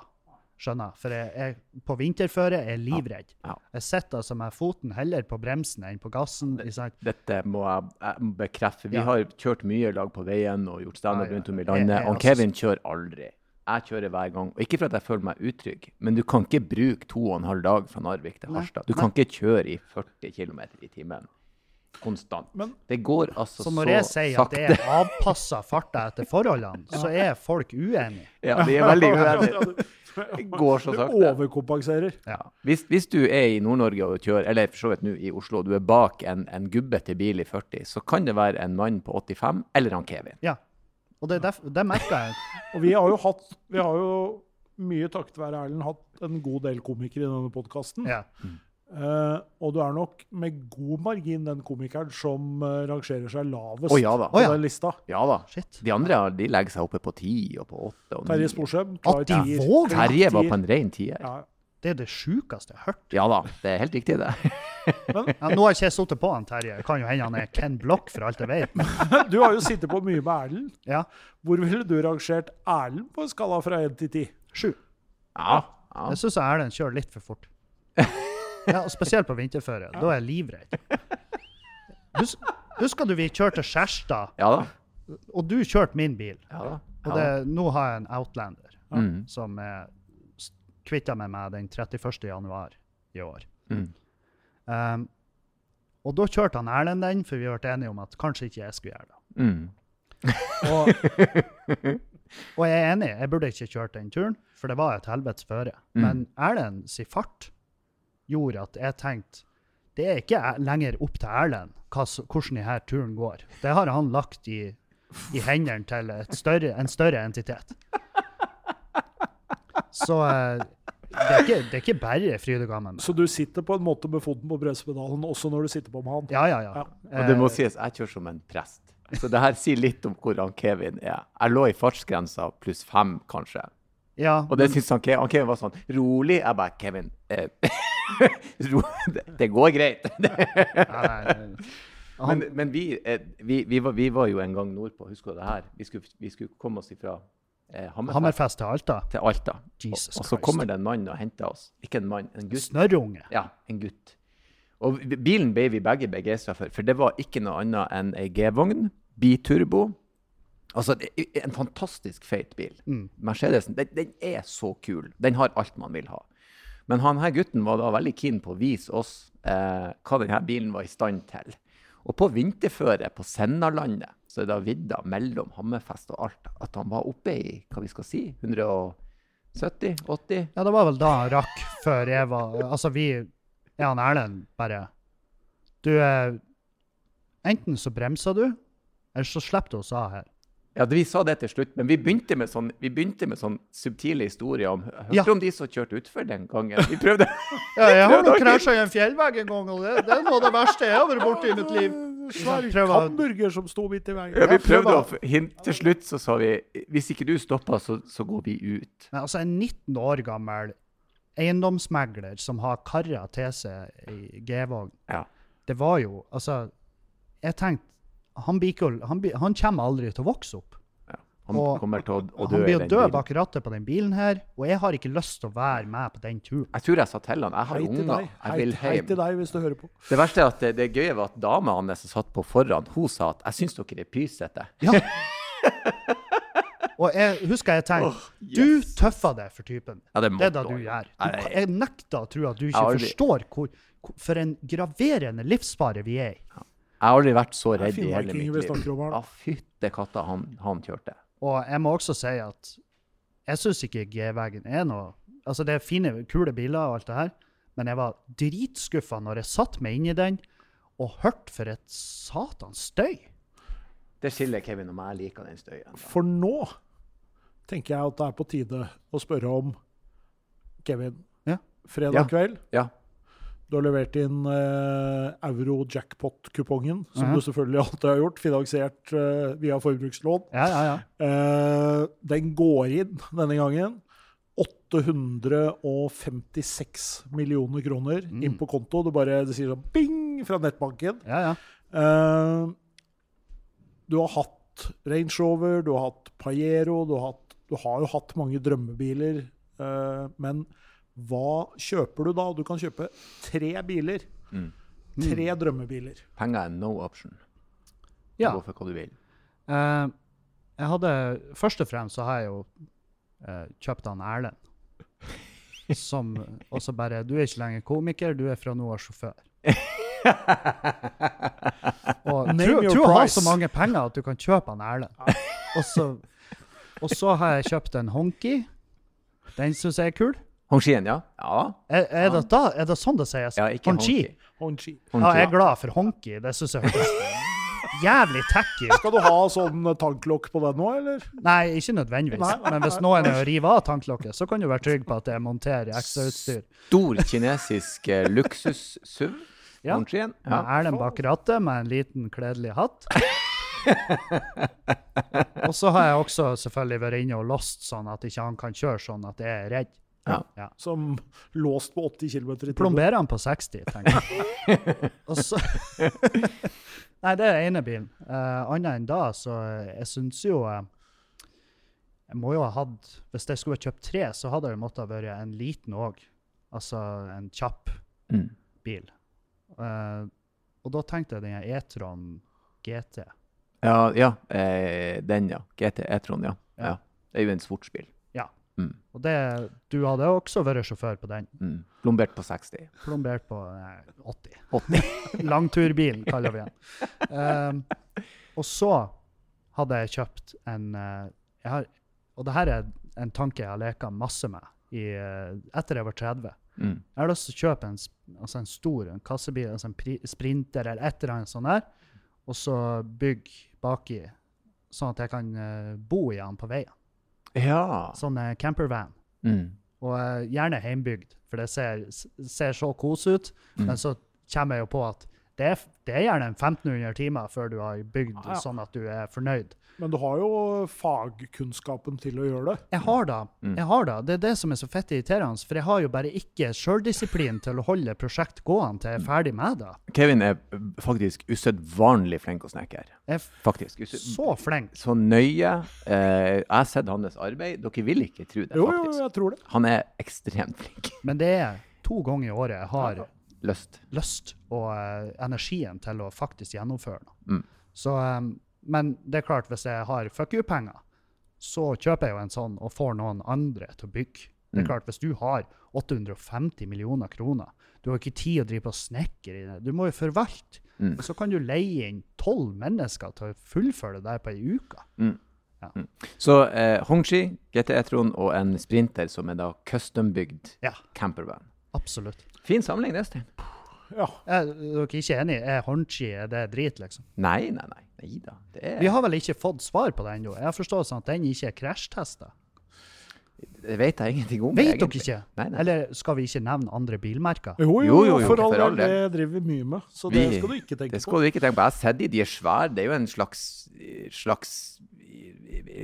Skjønner? For jeg, jeg, på vinterføre er jeg livredd. Ja. Jeg sitter altså med foten heller på bremsen enn på gassen. Dette må jeg, jeg bekrefte. Vi Ja. har kjørt mye lag på veien og gjort standup Ja, ja. rundt om i landet. Og altså- Kevin kjører aldri. Jeg kjører hver gang. Og ikke for at jeg føler meg utrygg, men du kan ikke bruke to og en halv dag fra Narvik til Harstad. Du kan ikke kjøre i 40 km i timen konstant. Men- det går altså Så sakte. så, når jeg sier at det er avpassa farta etter forholdene, så er folk uenige. Ja, de er veldig uenige. Det går så Du sakte. overkompenserer. Ja. Hvis, hvis du er i Nord-Norge og kjører, eller for så vidt nå i Oslo, og du er bak en, en gubbete bil i 40, så kan det være en mann på 85, eller han Kevin. Ja. Og det, det, det merker jeg. Og vi har jo hatt Vi har jo mye takket være Erlend hatt en god del komikere i denne podkasten. Ja. Eh, og du er nok med god margin den komikeren som uh, rangerer seg lavest oh, ja da. på oh, ja. den lista. Ja da. Shit. De andre de legger seg oppe på 10 og på 8 og Terje Sporsem. Terje var på en ren tier. Ja. Det er det sjukeste jeg har hørt. Ja da, det er helt riktig, det. Ja, nå har ikke jeg sittet på han Terje. Kan jo hende han er Ken Block, for alt jeg vet. Du har jo sittet på mye med Erlend. Ja. Hvor ville du rangert Erlend på en skala fra 1 til 10? 7. Ja. ja. Jeg syns Erlend kjører litt for fort. Ja, og Spesielt på vinterføre. Da er jeg livredd. Hus, husker du vi kjørte Skjerstad. Ja da. og du kjørte min bil? Ja da. Og det, nå har jeg en Outlander Mm. som s- kvitta meg med den 31. januar i år. Mm. Um, og da kjørte han Erlend den, for vi ble enige om at kanskje ikke jeg skulle gjøre det. Mm. Og, og jeg er enig, jeg burde ikke kjørt den turen, for det var et helvetes føre. Mm. Men Erlend sin fart gjorde at jeg tenkte det er ikke er- lenger opp til Erlend hvordan denne turen går. Det har han lagt i, i hendene til større, en større entitet. Så eh, det er ikke, det er ikke bare fryd og gammen. Så du sitter på en måte med foten på bremsepedalen også når du sitter på med han? Ja, ja, ja. Ja. Og det må Eh, sies, jeg kjører som en prest. Så det her sier litt om hvordan Kevin er. Jeg lå i fartsgrensa pluss fem, kanskje. ja, Og det syns han Kevin, han Kevin var sånn rolig. Jeg bare Kevin, eh, ro, det, det går greit. ja, nei, han, men men vi, eh, vi, vi, var, vi var jo en gang nordpå, husker du det her? Vi skulle, vi skulle komme oss ifra Hammerfest Hammerfest til Alta. til Alta. Jesus og, og så kommer det en mann og henter oss. Ikke en mann, en gutt. Snørrunge. Ja, en gutt. Og bilen ble vi begge begeistra for, for det var ikke noe annet enn ei G-vogn, biturbo. Altså en fantastisk feit bil. Mm. Mercedesen den, den er så kul. Den har alt man vil ha. Men han her gutten var da veldig keen på å vise oss eh, hva denne bilen var i stand til. Og på vinterføre på Sennalandet, så er det vidda mellom Hammerfest og Alta, at han var oppe i hva vi skal si, 170-80? Ja, det var vel da han rakk, før jeg var Altså, vi Jeg han Erlend bare Du, enten så bremser du, eller så slipper du oss av her. Ja, Vi sa det til slutt, men vi begynte med sånn, vi begynte med sånn subtile historier om Hørte Ja. om de som kjørte utfor den gangen? Vi prøvde. Ja, jeg har Prøvde krasja i en fjellvegg en gang, og det, det er noe av det verste jeg har vært borti i mitt liv. Svær hamburger som sto midt i veggen. Ja, vi prøvde å hinte. Til slutt så sa vi hvis ikke du stopper, så, så går vi ut. Men altså, en 19 år gammel eiendomsmegler som har kara til seg i G-vogn, Ja. det var jo Altså, jeg tenkte han, bikul, han, han kommer aldri til å vokse opp. ja. Han Og kommer til å, å dø han blir å dø bak rattet på den bilen her, og jeg har ikke lyst til å være med på den turen. Jeg tror jeg sa til han jeg har Hei unger, jeg vil hjem. hei til deg hvis du hører på. Det verste er at det, det gøye var at dama hans som satt på foran, hun sa at jeg syns dere er pysete. Ja. og jeg husker jeg tenkte Du tøffer deg for typen. Ja, det Det er det du gjør. Du, jeg nekter å tro at du ikke forstår hvor, hvor, for en graverende livsfare vi er i. Jeg har aldri vært så er redd i hele mitt liv. Ja, fytte katta han, han kjørte. Og jeg må også si at jeg syns ikke G-veggen er noe Altså, det er fine, kule biler og alt det her, men jeg var dritskuffa når jeg satt meg inn i den og hørte for et satans støy. Det skiller Kevin og meg liker den støyen. da. For nå tenker jeg at det er på tide å spørre om Kevin. Ja. Fredag Ja. kveld. Ja. Du har levert inn eh, euro-jackpot-kupongen, som Mhm. du selvfølgelig alltid har gjort, finansiert eh, via forbrukslån. Ja, ja, ja. Eh, den går inn denne gangen. 856 millioner kroner Mm. inn på konto. Det bare det sier sånn bing fra nettbanken. ja, ja. Eh, du har hatt Range Rover, du har hatt Pajero, du har, hatt, du har jo hatt mange drømmebiler. eh, men hva kjøper du da? Du kan kjøpe tre biler. Mm. Tre drømmebiler. Penger er no option. ja. Gå for hva du vil. Uh, jeg hadde, Først og fremst så har jeg jo uh, kjøpt han Erlend. Som også bare Du er ikke lenger komiker, du er fra nå av sjåfør. Og Tror tro, tro har så mange penger at du kan kjøpe han Erlend. Og så, og så har jeg kjøpt en Honky. Den syns jeg er kul. Hongxien, ja? Ja. Er, er, det, da, er det sånn det sies? ja ikke Honky? Hongxi. Honchi. Ja, jeg er glad for Honky. Det syns jeg hørtes jævlig tacky ut. Skal du ha sånn tanklokk på den nå, eller? Nei, ikke nødvendigvis. Nei. Men hvis noen er å rive av tanklokket, så kan du være trygg på at jeg monterer ekstrautstyr. Stor kinesisk eh, luksus-SUV. Ja. Hongxien. Med Ja. Erlend bak rattet med en liten, kledelig hatt. og så har jeg også selvfølgelig vært inne og lost sånn at ikke han kan kjøre sånn at jeg er redd. Ja. Ja. Som låst på 80 km i timen. Plomberer han på 60, tenker jeg. og så Nei, det er ene bilen. Uh, Annet enn da, så jeg syns jo uh, Jeg må jo ha hatt Hvis jeg skulle ha kjøpt tre, så hadde det måttet være vært en liten òg. Altså en kjapp Mm. bil. Uh, og da tenkte jeg den E-tron GT. Ja, ja eh, den, ja. GT E-tron, ja. Ja. ja. Det er jo en sportsbil. Mm. Og det, du hadde også vært sjåfør på den. Mm. Plombert på 60. Plombert på nei, 80. 80. Langturbilen, kaller vi den. Um, og så hadde jeg kjøpt en eh, jeg har, Og det her er en tanke jeg har leka masse med i, eh, etter jeg var 30. Mm. Jeg har lyst til å kjøpe en, altså en stor en kassebil, altså en pri, sprinter eller et eller annet sånt der, og så bygge baki, sånn at jeg kan eh, bo i den på veien. Ja. Sånn eh, campervan. Mm. Og eh, gjerne heimbygd, for det ser, ser så kos ut. Mm. Men så kommer jeg jo på at det er, det er gjerne en 1500 timer før du har bygd ah, ja. sånn at du er fornøyd. Men du har jo fagkunnskapen til å gjøre det. Jeg har da. Mm. jeg har da. Det er det som er så fett irriterende, for jeg har jo bare ikke sjøldisiplin til å holde prosjekt gående til jeg er ferdig med det. Kevin er faktisk usedvanlig flink å snekre. Jeg er Faktisk. Så flink. Så nøye. Eh, jeg har sett hans arbeid. Dere vil ikke tro det, faktisk. Jo, jo, jeg tror det. Han er ekstremt flink. Men det er to ganger i året jeg har Lyst. lyst og eh, energien til å faktisk gjennomføre noe. Mm. Så, eh, men det er klart, hvis jeg har fuck you-penger, så kjøper jeg jo en sånn og får noen andre til å bygge. Det er Mm. klart, Hvis du har 850 millioner kroner, du har ikke tid å drive på snekker i det, du må jo forvalte. Mm. Så kan du leie inn tolv mennesker til å fullføre det der på ei uke. Så eh, Hongshi, GT E-tron og en Sprinter som er da custombygd Ja, campervan. absolutt. Fin samling, det, Stein. Ja. Er dere ikke enige? Er Hongshi er det drit, liksom? Nei, nei, nei. Nei da. Det er Vi har vel ikke fått svar på den ennå? Jeg har forstått sånn at den ikke er krasjtesta. Det vet jeg ingenting om. Vet dere ikke? Nei, nei. Eller skal vi ikke nevne andre bilmerker? Jo, jo, Jo, jo, for all del. Det driver vi mye med. Så Vi- det skal du ikke tenke Det på. skal du ikke tenke på. Jeg har sett de, de er svære. Det er jo en slags, slags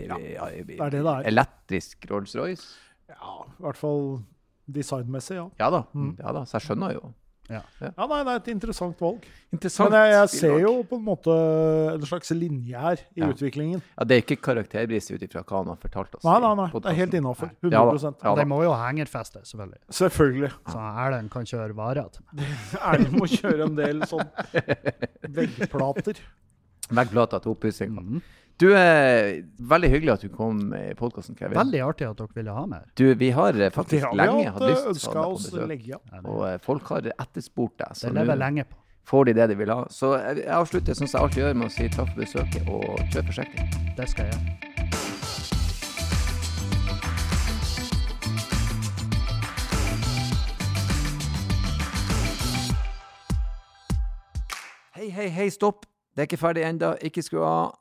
Ja, det er det det er. elektrisk Rolls-Royce. Ja, i hvert fall designmessig, ja. Ja da. Mm. ja da, så jeg skjønner jo. Ja. Ja, nei, det er et interessant valg. Interessant. Men jeg, jeg ser jo på en måte en slags linje her i Ja. utviklingen. Ja, Det er ikke karakterbrist ut ifra hva han har fortalt oss. Nei, nei, nei. Det er helt innafor. Ja da, 100 ja da. Den må jo hengerfeste, selvfølgelig. Selvfølgelig. Så Erlend kan kjøre varer til meg. Erlend må kjøre en del sånn veggplater. Veggplater til oppussing. Mhm. Du, er veldig hyggelig at du kom i podkasten, Kevin. Veldig artig at dere ville ha meg. Du, vi har eh, faktisk har vi lenge hatt lyst til å ha deg på besøk. Og eh, folk har etterspurt deg, så det lever lenge på. får de det de vil ha. Så jeg jeg avslutter som jeg alltid gjør, med å si takk for besøket, og kjør forsiktig. Det skal jeg gjøre. Hei, hei, hei, stopp. Det er ikke ferdig ennå. Ikke skru av.